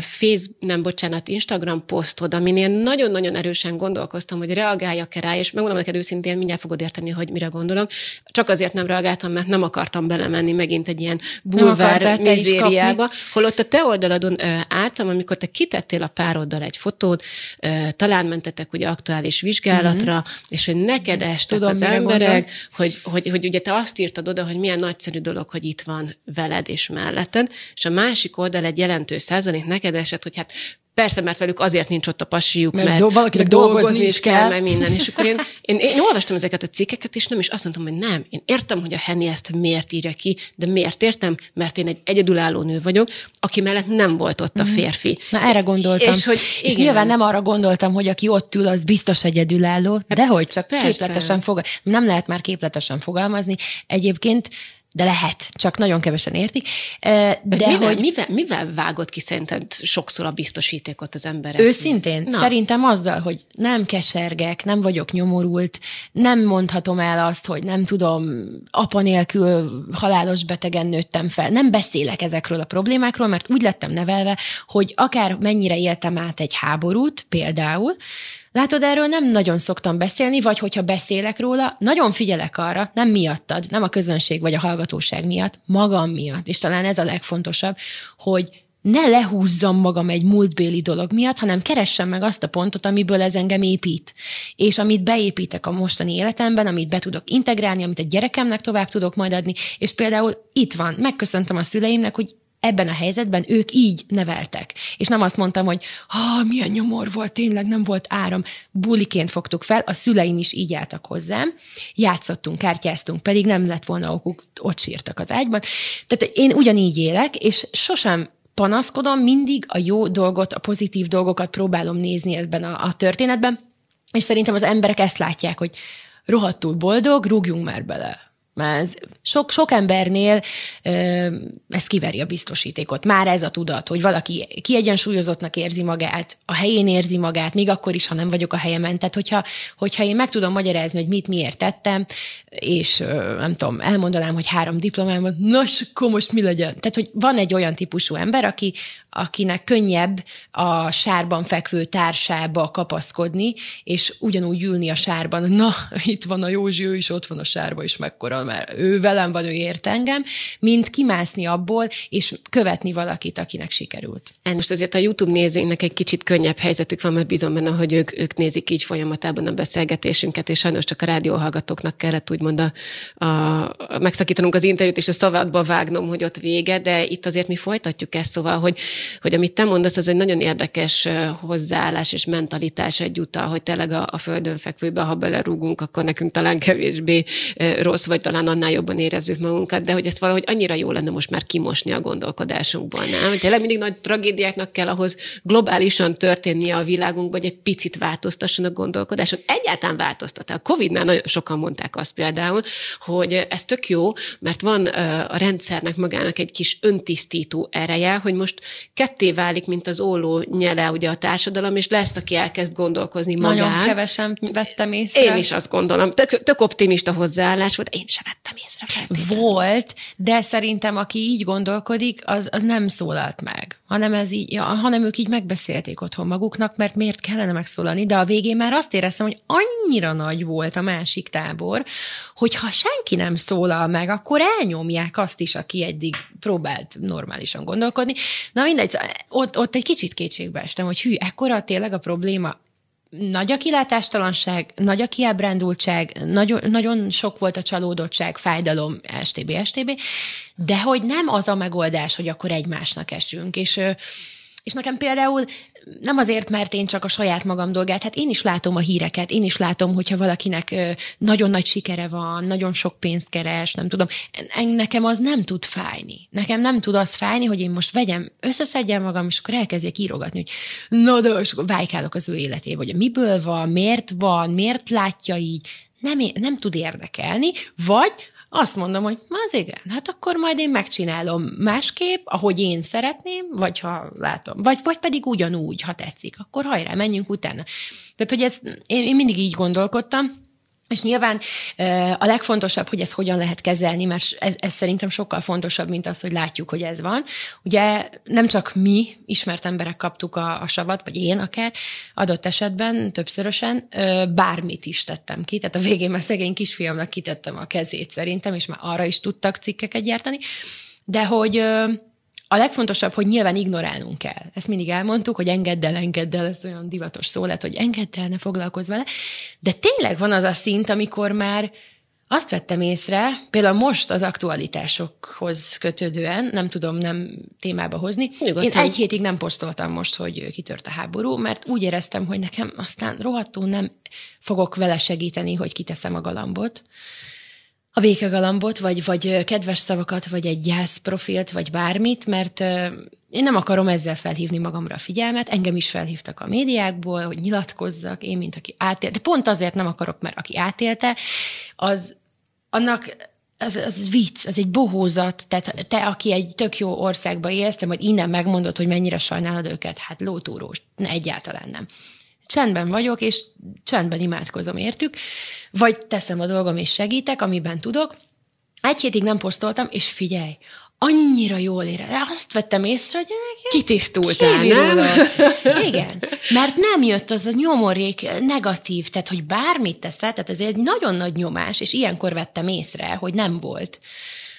Facebook, nem bocsánat, Instagram posztod, aminél nagyon-nagyon erősen gondolkoztam, hogy reagáljak-e rá, és megmondom neked őszintén, mindjárt fogod érteni, hogy mire gondolok. Csak azért nem reagáltam, mert nem akartam belemenni megint egy ilyen bulvár mizériába, holott a te oldaladon álltam, amikor te kitettél a pároddal egy fotót, talán mentetek ugye aktuális vizsgálatra, uh-huh. és hogy neked estek Tudom, az emberek, hogy, hogy, hogy ugye te azt írtad oda, hogy milyen nagyszerű dolog, hogy itt van veled és melletted, és a másik oldal egy jelentős százalék neked esett, hogy hát Persze, mert velük azért nincs ott a pasiuk, mert, mert valakinek dolgozni, dolgozni is kell, kell mert minden. És akkor én, én, én, olvastam ezeket a cikkeket, és nem is azt mondtam, hogy nem. Én értem, hogy a Henny ezt miért írja ki, de miért értem? Mert én egy egyedülálló nő vagyok, aki mellett nem volt ott a mhm. férfi. Na erre gondoltam. És, hogy, és nyilván nem arra gondoltam, hogy aki ott ül, az biztos egyedülálló, de hogy csak Persze. képletesen fogal... Nem lehet már képletesen fogalmazni. Egyébként de lehet, csak nagyon kevesen értik. De mivel, hogy... mivel, mivel vágott ki szerinted sokszor a biztosítékot az emberek? Őszintén? Na. Szerintem azzal, hogy nem kesergek, nem vagyok nyomorult, nem mondhatom el azt, hogy nem tudom, apa nélkül halálos betegen nőttem fel. Nem beszélek ezekről a problémákról, mert úgy lettem nevelve, hogy akár mennyire éltem át egy háborút, például, Látod, erről nem nagyon szoktam beszélni, vagy hogyha beszélek róla, nagyon figyelek arra, nem miattad, nem a közönség vagy a hallgatóság miatt, magam miatt, és talán ez a legfontosabb, hogy ne lehúzzam magam egy múltbéli dolog miatt, hanem keressem meg azt a pontot, amiből ez engem épít. És amit beépítek a mostani életemben, amit be tudok integrálni, amit a gyerekemnek tovább tudok majd adni, és például itt van, megköszöntem a szüleimnek, hogy ebben a helyzetben ők így neveltek. És nem azt mondtam, hogy ha milyen nyomor volt, tényleg nem volt áram. Buliként fogtuk fel, a szüleim is így álltak hozzám. Játszottunk, kártyáztunk, pedig nem lett volna okuk, ott sírtak az ágyban. Tehát én ugyanígy élek, és sosem panaszkodom, mindig a jó dolgot, a pozitív dolgokat próbálom nézni ebben a, a történetben, és szerintem az emberek ezt látják, hogy rohadtul boldog, rúgjunk már bele ez sok, sok embernél ez kiveri a biztosítékot. Már ez a tudat, hogy valaki kiegyensúlyozottnak érzi magát, a helyén érzi magát, még akkor is, ha nem vagyok a helyemen. Tehát, hogyha, hogyha én meg tudom magyarázni, hogy mit miért tettem, és nem tudom, elmondanám, hogy három diplomám van, na, akkor most mi legyen? Tehát, hogy van egy olyan típusú ember, aki, akinek könnyebb a sárban fekvő társába kapaszkodni, és ugyanúgy ülni a sárban, na, itt van a Józsi, ő is ott van a sárba, és mekkora, mert ő velem van, ő ért engem, mint kimászni abból, és követni valakit, akinek sikerült. Most azért a YouTube nézőinknek egy kicsit könnyebb helyzetük van, mert bizony benne, hogy ők, ők nézik így folyamatában a beszélgetésünket, és sajnos csak a rádióhallgatóknak kellett úgymond a, a, a megszakítanunk az interjút, és a szavadba vágnom, hogy ott vége, de itt azért mi folytatjuk ezt, szóval, hogy hogy amit te mondasz, az egy nagyon érdekes hozzáállás és mentalitás egyúttal, hogy tényleg a, a földön fekvőbe, ha belerúgunk, akkor nekünk talán kevésbé rossz, vagy talán annál jobban érezzük magunkat, de hogy ezt valahogy annyira jó lenne most már kimosni a gondolkodásunkból, nem? Tényleg mindig nagy tragédiáknak kell ahhoz globálisan történnie a világunkban, hogy egy picit változtasson a gondolkodáson. Egyáltalán változtat. A Covid-nál nagyon sokan mondták azt például, hogy ez tök jó, mert van a rendszernek magának egy kis öntisztító ereje, hogy most ketté válik, mint az óló nyele ugye a társadalom, és lesz, aki elkezd gondolkozni magán. Nagyon kevesen vettem észre. Én is azt gondolom. Tök, tök optimista hozzáállás volt, én sem vettem észre feltétlenül. Volt, de szerintem aki így gondolkodik, az, az nem szólalt meg hanem, ez így, ja, hanem ők így megbeszélték otthon maguknak, mert miért kellene megszólalni, de a végén már azt éreztem, hogy annyira nagy volt a másik tábor, hogy ha senki nem szólal meg, akkor elnyomják azt is, aki eddig próbált normálisan gondolkodni. Na mindegy, ott, ott egy kicsit kétségbe estem, hogy hű, ekkora tényleg a probléma, nagy a kilátástalanság, nagy a kiábrándultság, nagyon, nagyon sok volt a csalódottság, fájdalom, STB, STB, de hogy nem az a megoldás, hogy akkor egymásnak esünk. És, és nekem például nem azért, mert én csak a saját magam dolgát, hát én is látom a híreket, én is látom, hogyha valakinek nagyon nagy sikere van, nagyon sok pénzt keres, nem tudom, nekem az nem tud fájni. Nekem nem tud az fájni, hogy én most vegyem, összeszedjem magam, és akkor elkezdjek írogatni, hogy na de, és vájkálok az ő életébe, hogy miből van, miért van, miért látja így, nem, nem tud érdekelni, vagy azt mondom, hogy az igen, hát akkor majd én megcsinálom másképp, ahogy én szeretném, vagy ha látom, vagy, vagy pedig ugyanúgy, ha tetszik, akkor hajrá, menjünk utána. Tehát, hogy ez, én, én mindig így gondolkodtam, és nyilván a legfontosabb, hogy ezt hogyan lehet kezelni, mert ez, ez szerintem sokkal fontosabb, mint az, hogy látjuk, hogy ez van. Ugye nem csak mi, ismert emberek kaptuk a, a savat, vagy én akár, adott esetben többszörösen, bármit is tettem ki. Tehát a végén már szegény kisfiamnak kitettem a kezét szerintem, és már arra is tudtak cikkeket gyártani. De hogy a legfontosabb, hogy nyilván ignorálnunk kell. Ezt mindig elmondtuk, hogy engedd el, engedd el, ez olyan divatos szó lett, hogy engedd el, ne foglalkozz vele. De tényleg van az a szint, amikor már azt vettem észre, például most az aktualitásokhoz kötődően, nem tudom nem témába hozni, Nyugodtan. én egy hétig nem posztoltam most, hogy kitört a háború, mert úgy éreztem, hogy nekem aztán rohadtul nem fogok vele segíteni, hogy kiteszem a galambot a békegalambot, vagy, vagy kedves szavakat, vagy egy gyász profilt, vagy bármit, mert én nem akarom ezzel felhívni magamra a figyelmet, engem is felhívtak a médiákból, hogy nyilatkozzak, én, mint aki átélte, de pont azért nem akarok, mert aki átélte, az annak az, az vicc, az egy bohózat, tehát te, aki egy tök jó országba élsz, te majd innen megmondod, hogy mennyire sajnálod őket, hát lótúrós, ne, egyáltalán nem csendben vagyok, és csendben imádkozom értük, vagy teszem a dolgom, és segítek, amiben tudok. Egy hétig nem posztoltam, és figyelj, annyira jól ére. Azt vettem észre, hogy kitisztultál, nem? Igen, mert nem jött az a nyomorék negatív, tehát hogy bármit teszel, tehát ez egy nagyon nagy nyomás, és ilyenkor vettem észre, hogy nem volt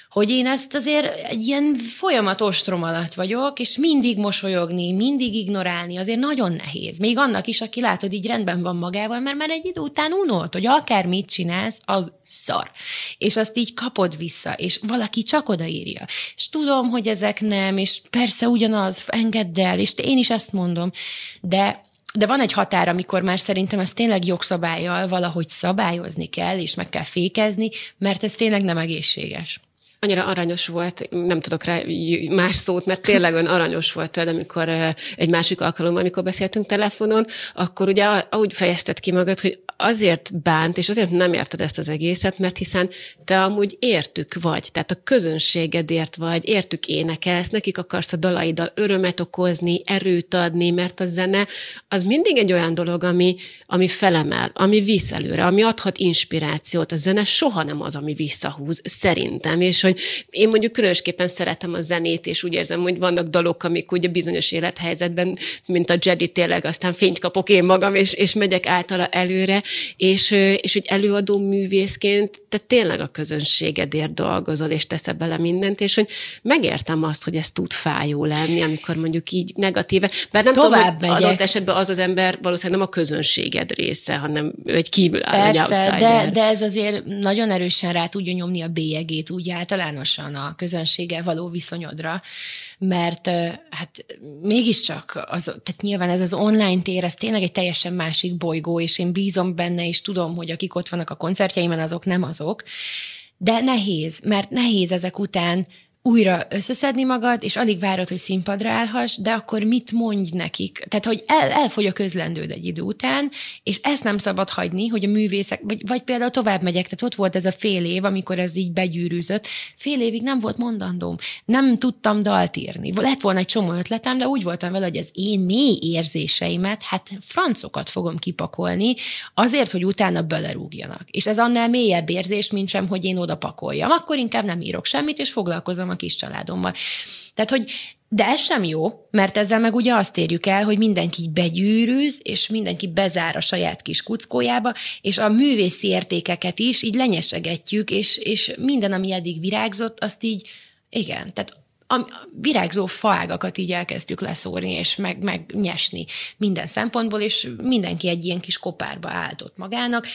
hogy én ezt azért egy ilyen folyamat ostrom alatt vagyok, és mindig mosolyogni, mindig ignorálni, azért nagyon nehéz. Még annak is, aki látod, így rendben van magával, mert már egy idő után unolt, hogy akár mit csinálsz, az szar. És azt így kapod vissza, és valaki csak odaírja. És tudom, hogy ezek nem, és persze ugyanaz, engedd el, és én is ezt mondom, de de van egy határ, amikor már szerintem ezt tényleg jogszabályjal valahogy szabályozni kell, és meg kell fékezni, mert ez tényleg nem egészséges annyira aranyos volt, nem tudok rá más szót, mert tényleg ön aranyos volt tőle, amikor egy másik alkalommal, amikor beszéltünk telefonon, akkor ugye úgy fejezted ki magad, hogy azért bánt, és azért nem érted ezt az egészet, mert hiszen te amúgy értük vagy, tehát a közönségedért vagy, értük énekelsz, nekik akarsz a dalaiddal örömet okozni, erőt adni, mert a zene az mindig egy olyan dolog, ami, ami felemel, ami visz előre, ami adhat inspirációt. A zene soha nem az, ami visszahúz, szerintem, és hogy én mondjuk különösképpen szeretem a zenét, és úgy érzem, hogy vannak dalok, amik ugye bizonyos élethelyzetben, mint a Jedi tényleg, aztán fényt kapok én magam, és, és megyek általa előre, és, és hogy előadó művészként te tényleg a közönségedért dolgozol, és teszed bele mindent, és hogy megértem azt, hogy ez tud fájó lenni, amikor mondjuk így negatíve, bár nem Tovább tudom, hogy adott esetben az az ember valószínűleg nem a közönséged része, hanem egy kívül áll, Persze, egy de, de ez azért nagyon erősen rá tudja nyomni a bélyegét úgy általánosan a közönséggel való viszonyodra, mert hát mégiscsak, az, tehát nyilván ez az online tér, ez tényleg egy teljesen másik bolygó, és én bízom benne, és tudom, hogy akik ott vannak a koncertjeimen, azok nem azok, de nehéz, mert nehéz ezek után újra összeszedni magad, és alig várod, hogy színpadra állhass, de akkor mit mondj nekik? Tehát, hogy el, elfogy a közlendőd egy idő után, és ezt nem szabad hagyni, hogy a művészek, vagy, vagy például tovább megyek, tehát ott volt ez a fél év, amikor ez így begyűrűzött, fél évig nem volt mondandóm, nem tudtam dalt írni. Lett volna egy csomó ötletem, de úgy voltam vele, hogy az én mély érzéseimet, hát francokat fogom kipakolni, azért, hogy utána belerúgjanak. És ez annál mélyebb érzés, mint sem, hogy én oda pakoljam. Akkor inkább nem írok semmit, és foglalkozom a kis családommal. Tehát, hogy de ez sem jó, mert ezzel meg ugye azt érjük el, hogy mindenki begyűrűz, és mindenki bezár a saját kis kuckójába, és a művészi értékeket is így lenyesegetjük, és, és minden, ami eddig virágzott, azt így, igen, tehát a virágzó faágakat így elkezdtük leszórni, és meg, megnyesni minden szempontból, és mindenki egy ilyen kis kopárba álltott magának,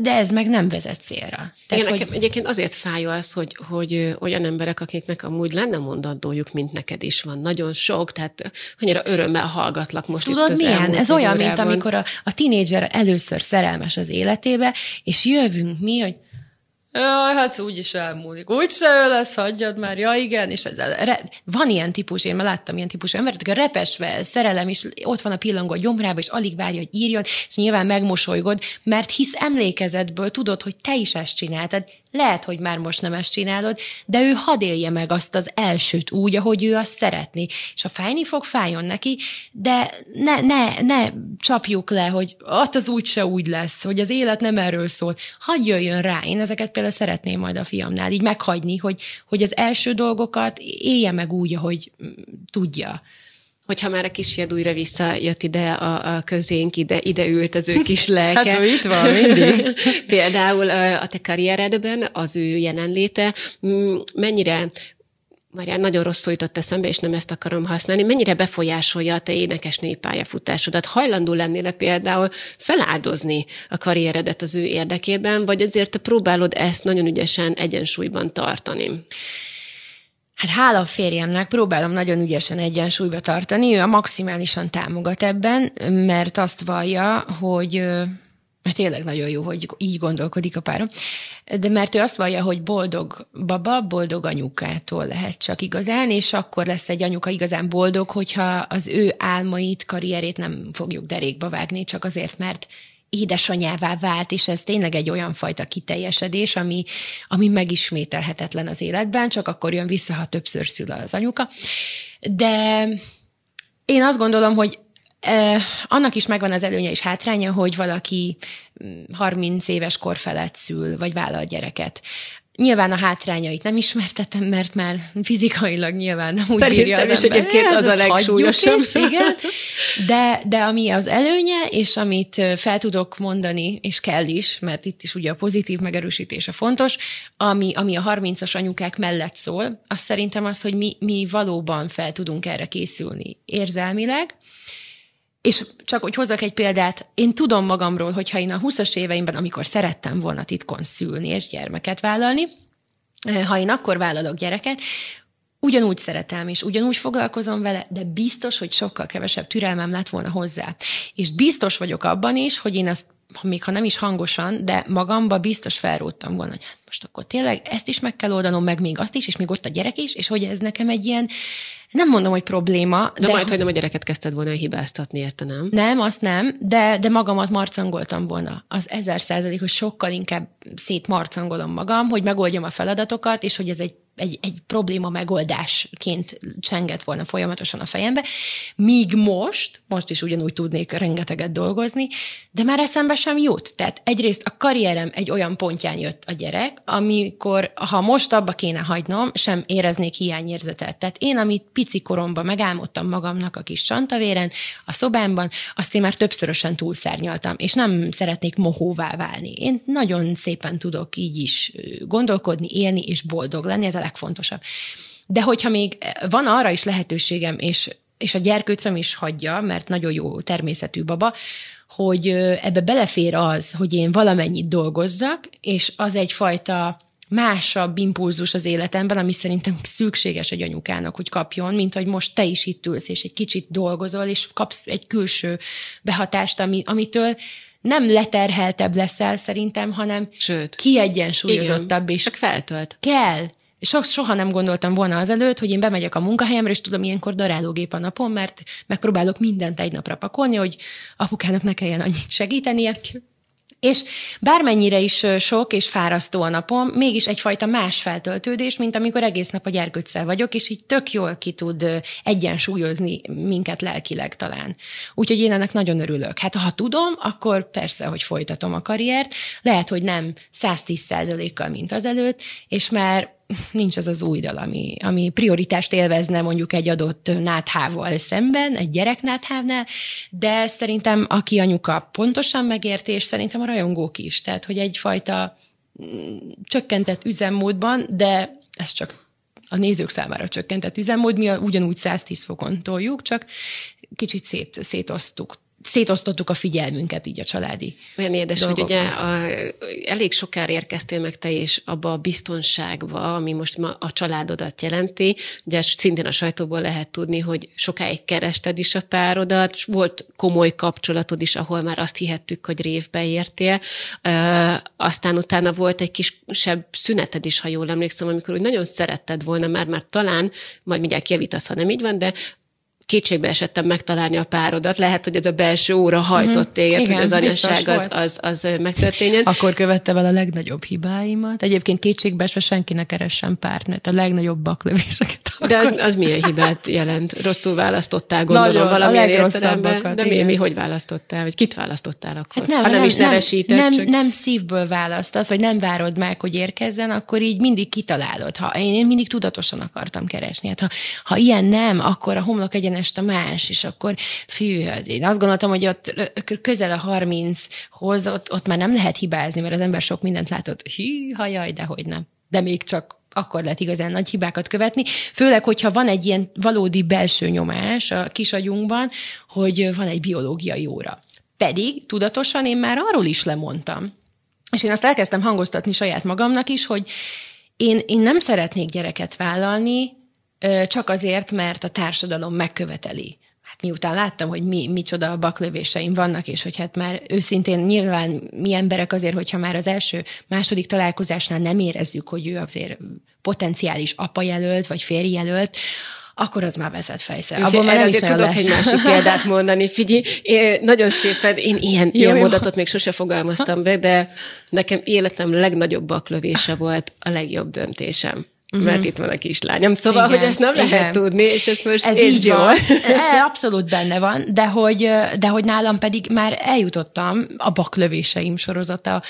de ez meg nem vezet célra. Tehát, Igen, hogy... nekem egyébként azért fájó az, hogy, hogy olyan emberek, akiknek amúgy lenne mondandójuk, mint neked is van. Nagyon sok, tehát annyira örömmel hallgatlak most Tudod, itt az milyen? Ez olyan, órában. mint amikor a, a tinédzser először szerelmes az életébe, és jövünk mi, hogy Jaj, hát úgyis elmúlik. Úgyse ő lesz, hagyjad már, ja igen. És ez, re, van ilyen típus, én már láttam ilyen típusú embert, a repesve szerelem, és ott van a pillangó a gyomrába, és alig várja, hogy írjon, és nyilván megmosolygod, mert hisz emlékezetből tudod, hogy te is ezt csináltad, lehet, hogy már most nem ezt csinálod, de ő hadd élje meg azt az elsőt úgy, ahogy ő azt szeretni. És ha fájni fog, fájjon neki, de ne, ne, ne csapjuk le, hogy ott az úgy se úgy lesz, hogy az élet nem erről szól. Hadd jöjjön rá. Én ezeket például szeretném majd a fiamnál így meghagyni, hogy, hogy az első dolgokat élje meg úgy, ahogy mm, tudja hogyha már a kisfiad újra visszajött ide a, a közénk, ide, ide ült az ő kis lelke. hát ő itt van mindig. Például a te karrieredben az ő jelenléte mennyire már nagyon rosszul jutott eszembe, és nem ezt akarom használni, mennyire befolyásolja a te énekesnői pályafutásodat? Hajlandó lennél például feláldozni a karrieredet az ő érdekében, vagy azért te próbálod ezt nagyon ügyesen egyensúlyban tartani? Hát hála a férjemnek, próbálom nagyon ügyesen egyensúlyba tartani, ő a maximálisan támogat ebben, mert azt vallja, hogy mert tényleg nagyon jó, hogy így gondolkodik a párom, de mert ő azt vallja, hogy boldog baba, boldog anyukától lehet csak igazán, és akkor lesz egy anyuka igazán boldog, hogyha az ő álmait, karrierét nem fogjuk derékba vágni, csak azért, mert édesanyává vált, és ez tényleg egy olyan fajta kiteljesedés, ami, ami megismételhetetlen az életben, csak akkor jön vissza, ha többször szül az anyuka. De én azt gondolom, hogy annak is megvan az előnye és hátránya, hogy valaki 30 mm, éves kor felett szül, vagy vállal gyereket. Nyilván a hátrányait nem ismertetem, mert már fizikailag nyilván nem úgy Szerintem bírja az is ember. egyébként az a legsúlyosabb. Is, igen. De, de ami az előnye, és amit fel tudok mondani, és kell is, mert itt is ugye a pozitív megerősítése fontos, ami, ami a 30-as anyukák mellett szól, az szerintem az, hogy mi, mi valóban fel tudunk erre készülni érzelmileg, és csak hogy hozzak egy példát, én tudom magamról, hogyha én a 20-as éveimben, amikor szerettem volna titkon szülni és gyermeket vállalni, eh, ha én akkor vállalok gyereket, ugyanúgy szeretem, és ugyanúgy foglalkozom vele, de biztos, hogy sokkal kevesebb türelmem lett volna hozzá. És biztos vagyok abban is, hogy én azt, még ha nem is hangosan, de magamba biztos felróttam volna, hogy hát most akkor tényleg ezt is meg kell oldanom, meg még azt is, és még ott a gyerek is, és hogy ez nekem egy ilyen nem mondom, hogy probléma. De, de majd, hogy nem a gyereket kezdted volna hibáztatni, érte, nem? Nem, azt nem, de, de magamat marcangoltam volna. Az ezer százalék, hogy sokkal inkább szétmarcangolom magam, hogy megoldjam a feladatokat, és hogy ez egy egy, egy probléma megoldásként csengett volna folyamatosan a fejembe, míg most, most is ugyanúgy tudnék rengeteget dolgozni, de már eszembe sem jut. Tehát egyrészt a karrierem egy olyan pontján jött a gyerek, amikor, ha most abba kéne hagynom, sem éreznék hiányérzetet. Tehát én, amit pici koromban megálmodtam magamnak a kis csantavéren, a szobámban, azt én már többszörösen túlszárnyaltam, és nem szeretnék mohóvá válni. Én nagyon szépen tudok így is gondolkodni, élni és boldog lenni, ez a legfontosabb. De hogyha még van arra is lehetőségem, és, és a gyerkőcöm is hagyja, mert nagyon jó természetű baba, hogy ebbe belefér az, hogy én valamennyit dolgozzak, és az egyfajta másabb impulzus az életemben, ami szerintem szükséges egy anyukának, hogy kapjon, mint hogy most te is itt ülsz, és egy kicsit dolgozol, és kapsz egy külső behatást, ami, amitől nem leterheltebb leszel szerintem, hanem Sőt, kiegyensúlyozottabb is. Csak feltölt. Kell. So, soha nem gondoltam volna azelőtt, hogy én bemegyek a munkahelyemre, és tudom, ilyenkor darálógép a napon, mert megpróbálok mindent egy napra pakolni, hogy apukának ne kelljen annyit segítenie. És bármennyire is sok és fárasztó a napom, mégis egyfajta más feltöltődés, mint amikor egész nap a gyerkőccel vagyok, és így tök jól ki tud egyensúlyozni minket lelkileg talán. Úgyhogy én ennek nagyon örülök. Hát ha tudom, akkor persze, hogy folytatom a karriert. Lehet, hogy nem 110 kal mint azelőtt, és már nincs az az új dal, ami, ami prioritást élvezne mondjuk egy adott náthával szemben, egy gyerek náthávnál, de szerintem aki anyuka pontosan megérti, és szerintem a rajongók is, tehát hogy egyfajta mm, csökkentett üzemmódban, de ez csak a nézők számára csökkentett üzemmód, mi ugyanúgy 110 fokon toljuk, csak kicsit szét, szétosztuk szétosztottuk a figyelmünket így a családi Olyan édes, dolgokra. hogy ugye a, elég sokára érkeztél meg te is abba a biztonságba, ami most ma a családodat jelenti. Ugye szintén a sajtóból lehet tudni, hogy sokáig kerested is a párodat, volt komoly kapcsolatod is, ahol már azt hihettük, hogy révbe értél. Ö, aztán utána volt egy kisebb szüneted is, ha jól emlékszem, amikor úgy nagyon szeretted volna már, már talán, majd mindjárt kijavítasz, ha nem így van, de kétségbe esettem megtalálni a párodat. Lehet, hogy ez a belső óra hajtott téged, Igen, hogy az anyaság az, az, az megtörténjen. Akkor követtem el a legnagyobb hibáimat. Egyébként kétségbeesve senki ne keressen partnert, a legnagyobb baklövéseket. De az, akkor- az milyen hibát jelent? Rosszul választottál, gondolom, Nagyon, valamilyen értelemben. De mi, mi, hogy választottál? Vagy kit választottál akkor? Hát nem, ha nem, nem, is nevesíted, nem, csak... nem szívből választasz, vagy nem várod meg, hogy érkezzen, akkor így mindig kitalálod. Ha én, én mindig tudatosan akartam keresni. Hát ha, ha ilyen nem, akkor a homlok egyenest a más, és akkor fű, én azt gondoltam, hogy ott közel a 30-hoz, ott, ott már nem lehet hibázni, mert az ember sok mindent látott. Hű, hajaj, de hogy nem. De még csak akkor lehet igazán nagy hibákat követni, főleg, hogyha van egy ilyen valódi belső nyomás a kisagyunkban, hogy van egy biológiai óra. Pedig tudatosan én már arról is lemondtam. És én azt elkezdtem hangoztatni saját magamnak is, hogy én, én nem szeretnék gyereket vállalni, csak azért, mert a társadalom megköveteli. Hát miután láttam, hogy mi, micsoda baklövéseim vannak, és hogy hát már őszintén nyilván mi emberek azért, hogyha már az első, második találkozásnál nem érezzük, hogy ő azért potenciális apajelölt, vagy férjelölt, akkor az már vezet fejszer. Abból már azért tudok egy lesz. másik példát mondani. Figyelj, én nagyon szépen, én ilyen, Jó, ilyen jó. mondatot még sose fogalmaztam be, de nekem életem legnagyobb baklövése volt a legjobb döntésem. Mert itt van a kislányom. Szóval, Mhm. Igen, hogy ezt nem lehet igen. tudni, és ezt most Ez így jól. van. E, Abszolút benne van, de hogy, de hogy nálam pedig már eljutottam a baklövéseim sorozata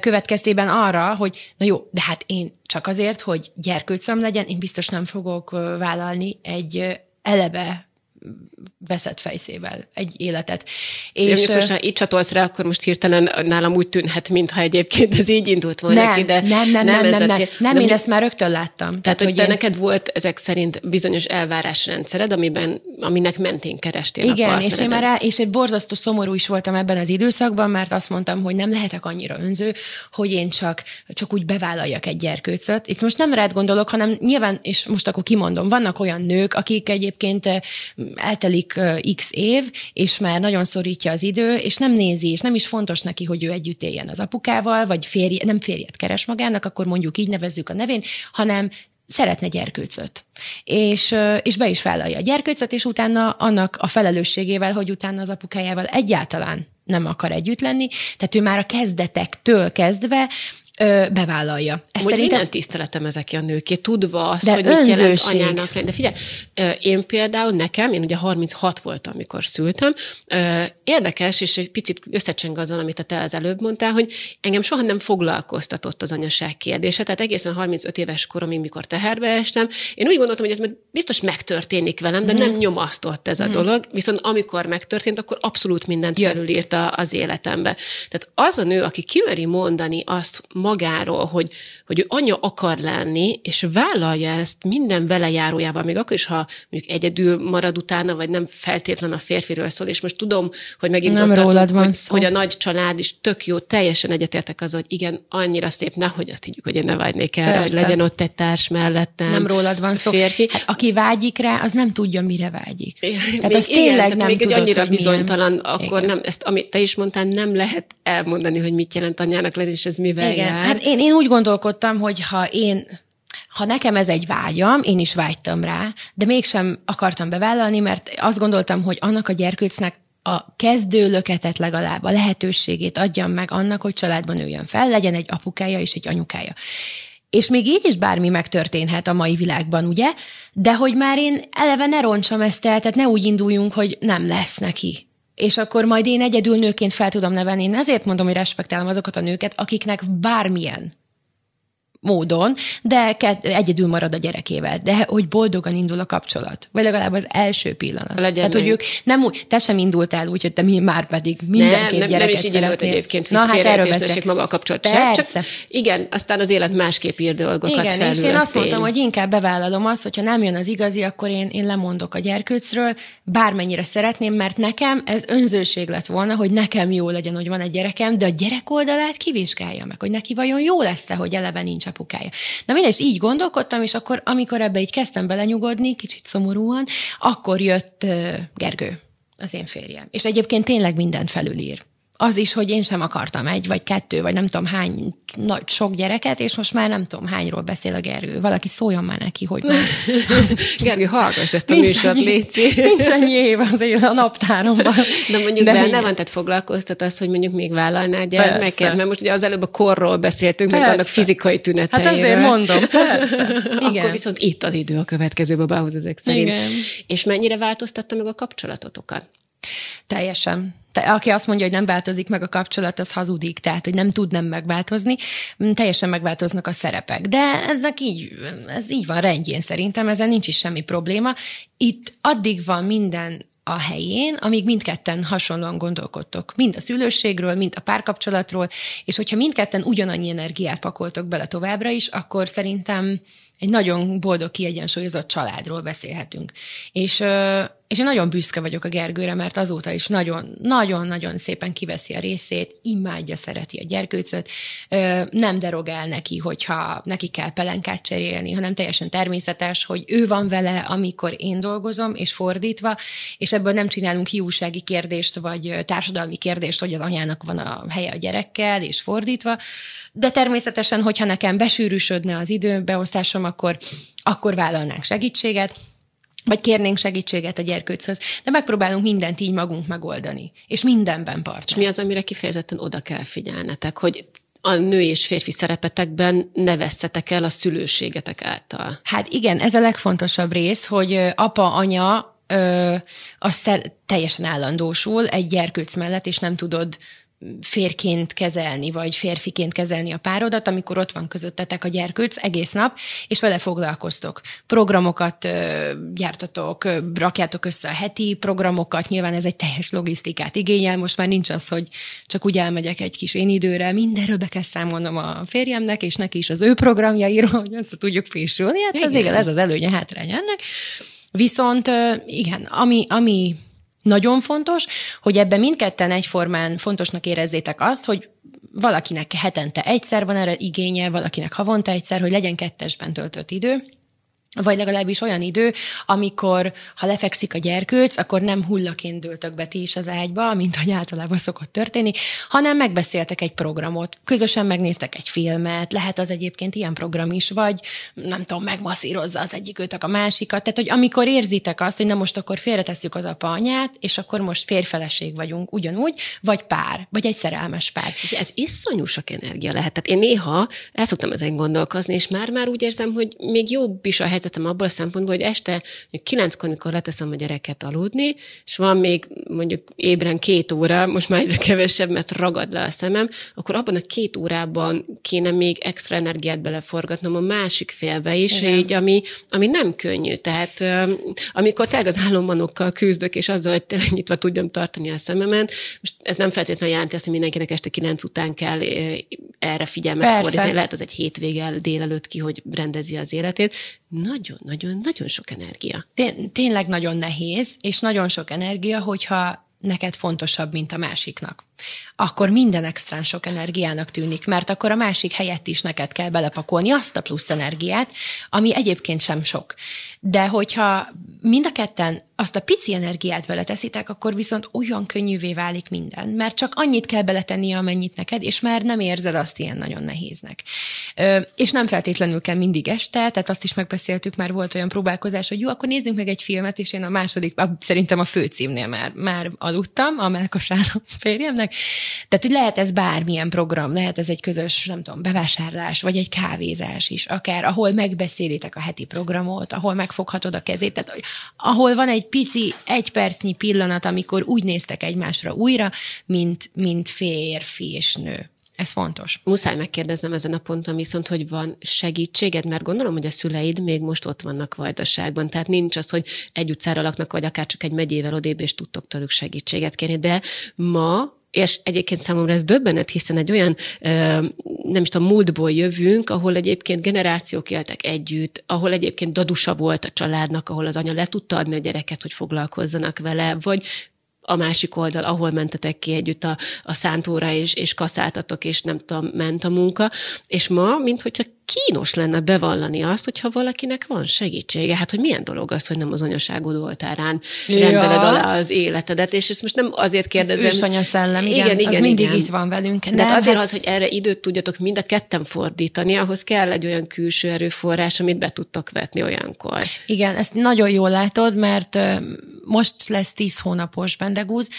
következtében arra, hogy na jó, de hát én csak azért, hogy gyerkőcöm legyen, én biztos nem fogok vállalni egy eleve veszett fejszével egy életet. És És most, ha itt csatolsz rá, akkor most hirtelen nálam úgy tűnhet, mintha egyébként ez így indult volna nem, ki, de nem, nem, nem, nem, a nem, nem, De én ezt már rögtön láttam. Tehát, hogy te én- neked volt ezek szerint bizonyos elvárásrendszered, amiben, aminek mentén kerestél a Igen, és én már rá, és egy borzasztó szomorú is voltam ebben az időszakban, mert azt mondtam, hogy nem lehetek annyira önző, hogy én csak, csak úgy bevállaljak egy gyerkőcöt. Itt most nem rád gondolok, hanem nyilván, és most akkor kimondom, vannak olyan nők, akik egyébként eltelik eh, x év, és már nagyon szorítja az idő, és nem nézi, és nem is fontos neki, hogy ő együtt éljen az apukával, vagy férje, nem férjet keres magának, akkor mondjuk így nevezzük a nevén, hanem szeretne gyerkőcöt. És, és be is vállalja a gyerkőcöt, és utána annak a felelősségével, hogy utána az apukájával egyáltalán nem akar együtt lenni, tehát ő már a kezdetektől kezdve ö, bevállalja. Ez Szerintem... Minden tiszteletem ezek a nőké, tudva azt, De hogy mit jelent anyának lenni. De figyelj, én például nekem, én ugye 36 voltam, amikor szültem, érdekes, és egy picit összecseng azzal, amit te az előbb mondtál, hogy engem soha nem foglalkoztatott az anyaság kérdése, tehát egészen 35 éves koromig, mikor teherbe estem, én úgy gondoltam, hogy ez majd biztos megtörténik velem, de Mhm. nem nyomasztott ez a dolog, viszont amikor megtörtént, akkor abszolút mindent Jött. felülírta az életembe. Tehát az a nő, aki kimeri mondani azt magáról, hogy, hogy ő anya akar lenni, és vállalja ezt minden velejárójával, még akkor is, ha mondjuk egyedül marad utána, vagy nem feltétlen a férfiről szól, és most tudom, hogy megint Nem ott tartunk, rólad van hogy, szó. hogy a nagy család is tök jó, teljesen egyetértek az, hogy igen, annyira szép, nehogy azt higgyük, hogy én ne vágynék erre, hogy legyen ott egy társ mellettem. nem rólad van szó. Férfi. Hát, aki vágyik rá, az nem tudja, mire vágyik. Tehát még az tényleg igen, tehát nem még egy tudod, annyira hogy milyen. bizonytalan, akkor Igen. nem, ezt, amit te is mondtál, nem lehet elmondani, hogy mit jelent anyának lenni, és ez mivel Igen, jár. hát én, én úgy gondolkodtam, hogy ha én ha nekem ez egy vágyam, én is vágytam rá, de mégsem akartam bevállalni, mert azt gondoltam, hogy annak a gyerkőcnek a kezdő löketet legalább, a lehetőségét adjam meg annak, hogy családban nőjön fel, legyen egy apukája és egy anyukája. És még így is bármi megtörténhet a mai világban, ugye? De hogy már én eleve ne roncsam ezt el, tehát ne úgy induljunk, hogy nem lesz neki. És akkor majd én egyedül nőként fel tudom nevelni. Én ezért mondom, hogy respektálom azokat a nőket, akiknek bármilyen módon, de egyedül marad a gyerekével. De hogy boldogan indul a kapcsolat. Vagy legalább az első pillanat. Legyen Tehát, hogy ők nem úgy, te sem indultál úgy, hogy te mi már pedig mindenképp nem, nem, nem is így volt egyébként. Na, hát erről maga a kapcsolat Persze. Csak, igen, aztán az élet másképp ír dolgokat Igen, felül, és én azt mondtam, hogy inkább bevállalom azt, hogyha nem jön az igazi, akkor én, én lemondok a gyerkőcről, bármennyire szeretném, mert nekem ez önzőség lett volna, hogy nekem jó legyen, hogy van egy gyerekem, de a gyerek oldalát kivizsgálja meg, hogy neki vajon jó lesz-e, hogy eleve nincs apukája. Na mindegy, és így gondolkodtam, és akkor, amikor ebbe így kezdtem belenyugodni, kicsit szomorúan, akkor jött Gergő, az én férjem. És egyébként tényleg mindent felülír az is, hogy én sem akartam egy, vagy kettő, vagy nem tudom hány nagy, sok gyereket, és most már nem tudom hányról beszél a Gergő. Valaki szóljon már neki, hogy. Gergő, hallgass ezt a nincs műsort, annyi, Léci. Nincs annyi év azért a naptáromban. De mondjuk De benne van, tehát foglalkoztat az, hogy mondjuk még vállalnál gyermeket, mert most ugye az előbb a korról beszéltünk, persze. meg annak fizikai tüneteiről. Hát azért mondom, persze. Igen. Akkor viszont itt az idő a következő babához ezek szerint. Igen. És mennyire változtatta meg a kapcsolatotokat? Teljesen aki azt mondja, hogy nem változik meg a kapcsolat, az hazudik, tehát, hogy nem tud nem megváltozni, mm, teljesen megváltoznak a szerepek. De ezek így, ez így van rendjén szerintem, ezen nincs is semmi probléma. Itt addig van minden a helyén, amíg mindketten hasonlóan gondolkodtok. Mind a szülőségről, mind a párkapcsolatról, és hogyha mindketten ugyanannyi energiát pakoltok bele továbbra is, akkor szerintem egy nagyon boldog, kiegyensúlyozott családról beszélhetünk. És, és én nagyon büszke vagyok a Gergőre, mert azóta is nagyon-nagyon szépen kiveszi a részét, imádja, szereti a gyerkőcöt, nem derogál neki, hogyha neki kell pelenkát cserélni, hanem teljesen természetes, hogy ő van vele, amikor én dolgozom, és fordítva, és ebből nem csinálunk hiúsági kérdést, vagy társadalmi kérdést, hogy az anyának van a helye a gyerekkel, és fordítva, de természetesen, hogyha nekem besűrűsödne az időbeosztásom, akkor, akkor vállalnánk segítséget, vagy kérnénk segítséget a gyerkőchöz, de megpróbálunk mindent így magunk megoldani, és mindenben partner. És mi az, amire kifejezetten oda kell figyelnetek, hogy a nő és férfi szerepetekben ne vesszetek el a szülőségetek által. Hát igen, ez a legfontosabb rész, hogy apa, anya ö, az teljesen állandósul egy gyerkőc mellett, és nem tudod férként kezelni, vagy férfiként kezelni a párodat, amikor ott van közöttetek a gyerkőc egész nap, és vele foglalkoztok. Programokat ö, gyártatok, ö, rakjátok össze a heti programokat, nyilván ez egy teljes logisztikát igényel, most már nincs az, hogy csak úgy elmegyek egy kis én időre, mindenről be kell számolnom a férjemnek, és neki is az ő programjairól, hogy ezt tudjuk fésülni, hát ez, igen, ez az előnye, hátrány ennek. Viszont igen, ami, ami nagyon fontos, hogy ebben mindketten egyformán fontosnak érezzétek azt, hogy valakinek hetente egyszer van erre igénye, valakinek havonta egyszer, hogy legyen kettesben töltött idő, vagy legalábbis olyan idő, amikor, ha lefekszik a gyerkőc, akkor nem hullaként dőltök be ti is az ágyba, mint ahogy általában szokott történni, hanem megbeszéltek egy programot, közösen megnéztek egy filmet, lehet az egyébként ilyen program is, vagy nem tudom, megmasszírozza az egyik őtök a másikat. Tehát, hogy amikor érzitek azt, hogy na most akkor félretesszük az apa anyát, és akkor most férfeleség vagyunk ugyanúgy, vagy pár, vagy egy szerelmes pár. Ez iszonyú sok energia lehet. Tehát én néha el szoktam ezen gondolkozni, és már-már úgy érzem, hogy még jobb is a helyzet helyzetem abból a szempontból, hogy este kilenckor, amikor leteszem a gyereket aludni, és van még mondjuk ébren két óra, most már egyre kevesebb, mert ragad le a szemem, akkor abban a két órában kéne még extra energiát beleforgatnom a másik félbe is, így, ami, ami nem könnyű. Tehát amikor tényleg az álommanokkal küzdök, és azzal, hogy tényleg nyitva tudjam tartani a szememen, most ez nem feltétlenül jelenti azt, hogy mindenkinek este kilenc után kell erre figyelmet Persze. fordítani. Lehet az egy hétvége délelőtt ki, hogy rendezi az életét. Nagyon-nagyon-nagyon sok energia. Tényleg nagyon nehéz, és nagyon sok energia, hogyha neked fontosabb, mint a másiknak akkor minden extrán sok energiának tűnik, mert akkor a másik helyett is neked kell belepakolni azt a plusz energiát, ami egyébként sem sok. De hogyha mind a ketten azt a pici energiát beleteszitek, akkor viszont olyan könnyűvé válik minden, mert csak annyit kell beletenni, amennyit neked, és már nem érzed azt ilyen nagyon nehéznek. Ö, és nem feltétlenül kell mindig este, tehát azt is megbeszéltük, már volt olyan próbálkozás, hogy jó, akkor nézzünk meg egy filmet, és én a második, szerintem a főcímnél már, már aludtam, a Melkosának férjemnek, tehát, hogy lehet ez bármilyen program, lehet ez egy közös, nem tudom, bevásárlás, vagy egy kávézás is, akár, ahol megbeszélitek a heti programot, ahol megfoghatod a kezét, tehát ahol van egy pici, egy percnyi pillanat, amikor úgy néztek egymásra újra, mint, mint férfi és nő. Ez fontos. Muszáj megkérdeznem ezen a ponton viszont, hogy van segítséged, mert gondolom, hogy a szüleid még most ott vannak vajdaságban, tehát nincs az, hogy egy utcára laknak, vagy akár csak egy megyével odébb, és tudtok tőlük segítséget kérni, de ma és egyébként számomra ez döbbenet, hiszen egy olyan, nem is tudom, múltból jövünk, ahol egyébként generációk éltek együtt, ahol egyébként dadusa volt a családnak, ahol az anya le tudta adni a gyereket, hogy foglalkozzanak vele, vagy a másik oldal, ahol mentetek ki együtt a, a szántóra, és, és kaszáltatok, és nem tudom, ment a munka. És ma, mint hogyha kínos lenne bevallani azt, hogyha valakinek van segítsége. Hát, hogy milyen dolog az, hogy nem az anyaságod oltárán ja. rendeled alá az életedet, és ezt most nem azért kérdezem. Ez anya szellem, igen, igen, igen, az mindig igen. itt van velünk. De, hát azért hát... az, hogy erre időt tudjatok mind a ketten fordítani, ahhoz kell egy olyan külső erőforrás, amit be tudtok vetni olyankor. Igen, ezt nagyon jól látod, mert most lesz tíz hónapos bendegúz,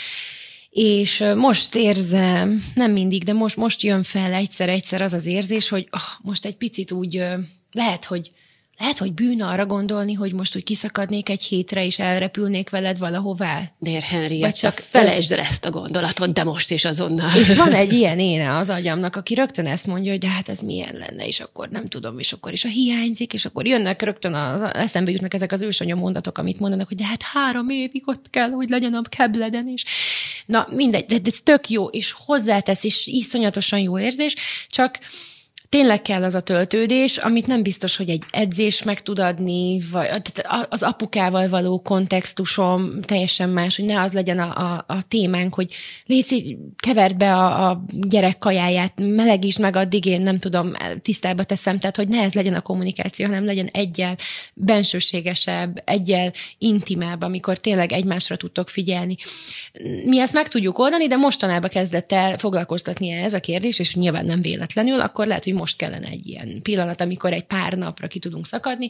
és most érzem, nem mindig, de most, most jön fel egyszer-egyszer az az érzés, hogy oh, most egy picit úgy lehet, hogy lehet, hogy bűn arra gondolni, hogy most úgy kiszakadnék egy hétre, és elrepülnék veled valahová. Dér Henry, Vagy csak felejtsd el ezt a gondolatot, de most is azonnal. És van egy ilyen éne az agyamnak, aki rögtön ezt mondja, hogy de hát ez milyen lenne, és akkor nem tudom, és akkor is a hiányzik, és akkor jönnek rögtön, az, eszembe jutnak ezek az ősanya mondatok, amit mondanak, hogy de hát három évig ott kell, hogy legyen a kebleden is. Na mindegy, de ez tök jó, és hozzátesz, és iszonyatosan jó érzés, csak tényleg kell az a töltődés, amit nem biztos, hogy egy edzés meg tud adni, vagy az apukával való kontextusom teljesen más, hogy ne az legyen a, a, a témánk, hogy légy kevert be a, a gyerek kajáját, melegítsd meg, addig én nem tudom, tisztába teszem, tehát hogy ne ez legyen a kommunikáció, hanem legyen egyel bensőségesebb, egyel intimebb, amikor tényleg egymásra tudtok figyelni. Mi ezt meg tudjuk oldani, de mostanában kezdett el foglalkoztatni ez a kérdés, és nyilván nem véletlenül, akkor lehet, hogy most kellene egy ilyen pillanat, amikor egy pár napra ki tudunk szakadni.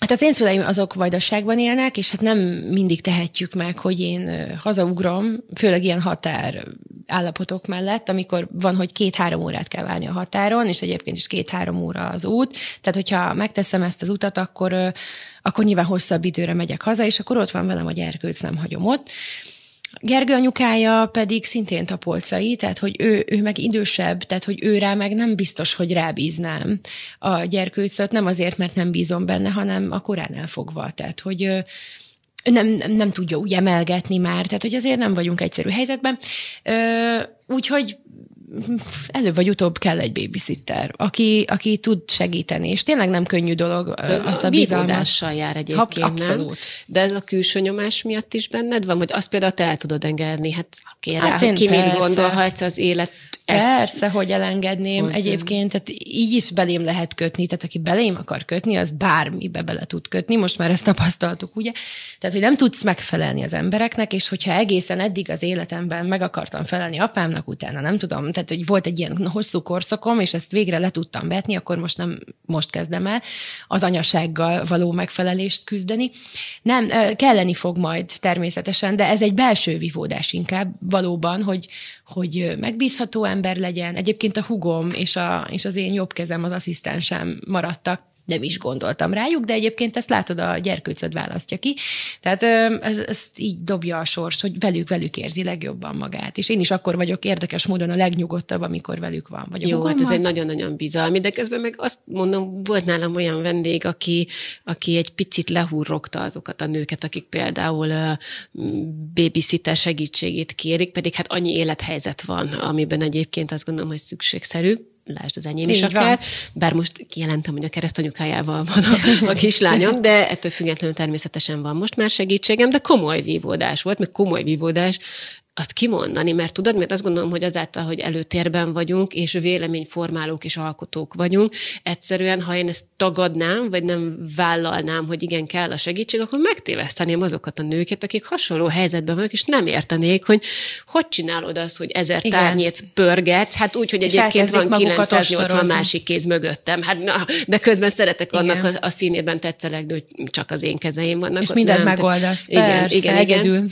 Hát az én szüleim azok vajdaságban élnek, és hát nem mindig tehetjük meg, hogy én hazaugrom, főleg ilyen határ állapotok mellett, amikor van, hogy két-három órát kell várni a határon, és egyébként is két-három óra az út. Tehát, hogyha megteszem ezt az utat, akkor, akkor nyilván hosszabb időre megyek haza, és akkor ott van velem a gyerkőc, nem hagyom ott. Gergő anyukája pedig szintén tapolcai, tehát hogy ő, ő meg idősebb, tehát hogy őrá meg nem biztos, hogy rábíznám a gyerkőcöt, nem azért, mert nem bízom benne, hanem a korán elfogva, tehát hogy nem, nem, nem tudja úgy emelgetni már, tehát hogy azért nem vagyunk egyszerű helyzetben. Úgyhogy előbb vagy utóbb kell egy babysitter, aki, aki tud segíteni, és tényleg nem könnyű dolog ez azt a, a bizalmat. jár egyébként, ha, abszolút. nem? De ez a külső nyomás miatt is benned van, vagy azt például te el tudod engedni? Hát kérem, hogy ki mit gondolhatsz az élet ezt Persze, hogy elengedném hozzá. egyébként, tehát így is belém lehet kötni, tehát aki belém akar kötni, az bármibe bele tud kötni, most már ezt tapasztaltuk, ugye? Tehát, hogy nem tudsz megfelelni az embereknek, és hogyha egészen eddig az életemben meg akartam felelni apámnak, utána nem tudom, tehát, hogy volt egy ilyen hosszú korszakom, és ezt végre le tudtam vetni, akkor most nem most kezdem el az anyasággal való megfelelést küzdeni. Nem, kelleni fog majd természetesen, de ez egy belső vívódás inkább valóban, hogy, hogy megbízható ember legyen. Egyébként a hugom és, a, és az én jobb kezem, az asszisztensem maradtak nem is gondoltam rájuk, de egyébként ezt látod, a gyerkőcöd választja ki. Tehát ez, ez így dobja a sors, hogy velük, velük érzi legjobban magát. És én is akkor vagyok érdekes módon a legnyugodtabb, amikor velük van. Vagy Jó, hát ez egy nagyon-nagyon bizalmi, de közben meg azt mondom, volt nálam olyan vendég, aki, aki egy picit lehúrrogta azokat a nőket, akik például babysitter segítségét kérik, pedig hát annyi élethelyzet van, amiben egyébként azt gondolom, hogy szükségszerű lásd az enyém is akár, van. bár most kijelentem, hogy a keresztanyukájával van a, a kislányom, de ettől függetlenül természetesen van most már segítségem, de komoly vívódás volt, meg komoly vívódás azt kimondani, mert tudod, mert azt gondolom, hogy azáltal, hogy előtérben vagyunk, és véleményformálók és alkotók vagyunk, egyszerűen, ha én ezt tagadnám, vagy nem vállalnám, hogy igen, kell a segítség, akkor megtéveszteném azokat a nőket, akik hasonló helyzetben vannak, és nem értenék, hogy hogy csinálod azt, hogy ezer igen. tárnyéc pörgetsz, hát úgy, hogy és egyébként van 980 másik kéz mögöttem, hát na, de közben szeretek igen. annak a, a színében tetszelek, de hogy csak az én kezeim vannak. És mindent megoldasz, igen, persze, igen, igen,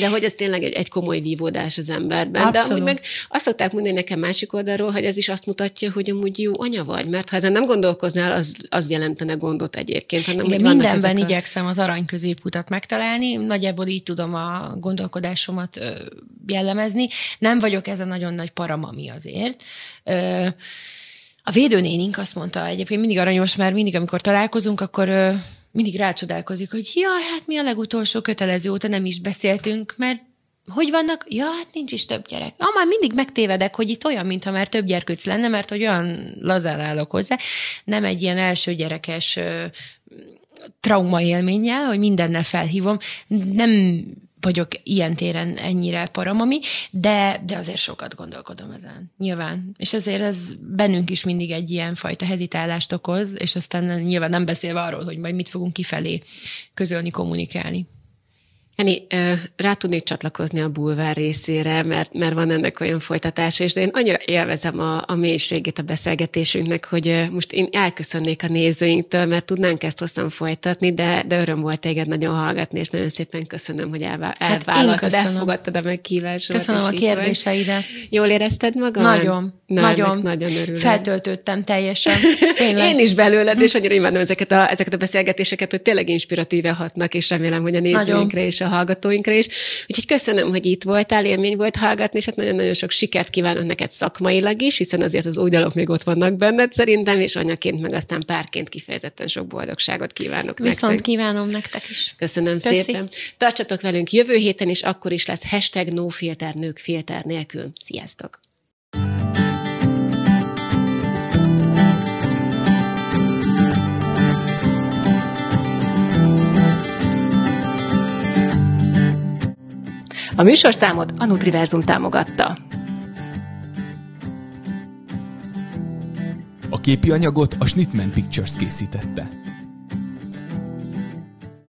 De hogy ez tényleg egy, egy komoly vívódás az emberben. Abszolút. De amúgy meg azt szokták mondani nekem másik oldalról, hogy ez is azt mutatja, hogy amúgy jó anya vagy, mert ha ezen nem gondolkoznál, az, az jelentene gondot egyébként. Hanem, Igen, mindenben a... igyekszem az arany középutat megtalálni, nagyjából így tudom a gondolkodásomat jellemezni. Nem vagyok ez a nagyon nagy paramami azért. A védőnénink azt mondta, egyébként mindig aranyos, mert mindig, amikor találkozunk, akkor mindig rácsodálkozik, hogy jaj, hát mi a legutolsó kötelező óta nem is beszéltünk, mert hogy vannak? Ja, hát nincs is több gyerek. Ah, már mindig megtévedek, hogy itt olyan, mintha már több gyerkőc lenne, mert hogy olyan lazán állok hozzá. Nem egy ilyen első gyerekes trauma élménnyel, hogy mindennel felhívom. Nem vagyok ilyen téren ennyire paramami, de, de azért sokat gondolkodom ezen, nyilván. És ezért ez bennünk is mindig egy ilyen fajta hezitálást okoz, és aztán nyilván nem beszélve arról, hogy majd mit fogunk kifelé közölni, kommunikálni. Eni, rá tudnék csatlakozni a bulvár részére, mert, mert van ennek olyan folytatása, és de én annyira élvezem a, a mélységét a beszélgetésünknek, hogy most én elköszönnék a nézőinktől, mert tudnánk ezt hosszan folytatni, de, de öröm volt téged nagyon hallgatni, és nagyon szépen köszönöm, hogy elvá- hát elvállaltad, elfogadtad a meghívásomat. Köszönöm a kérdéseidet. Jól érezted magad? Nagyon, Na, nagyon. Nagyon örülök. Feltöltődtem teljesen. Tényleg. Én is belőled, és annyira imádom ezeket a, ezeket a beszélgetéseket, hogy tényleg inspiratíve hatnak, és remélem, hogy a nézőinkre és a hallgatóinkra is. Úgyhogy köszönöm, hogy itt voltál, élmény volt hallgatni, és hát nagyon-nagyon sok sikert kívánok neked szakmailag is, hiszen azért az új dalok még ott vannak benned szerintem, és anyaként meg aztán párként kifejezetten sok boldogságot kívánok Viszont nektek. kívánom nektek is. Köszönöm Köszi. szépen. Tartsatok velünk jövő héten, és akkor is lesz hashtag no filter nők filter nélkül. Sziasztok! A műsorszámot a Nutriverzum támogatta. A képi anyagot a Schnittman Pictures készítette.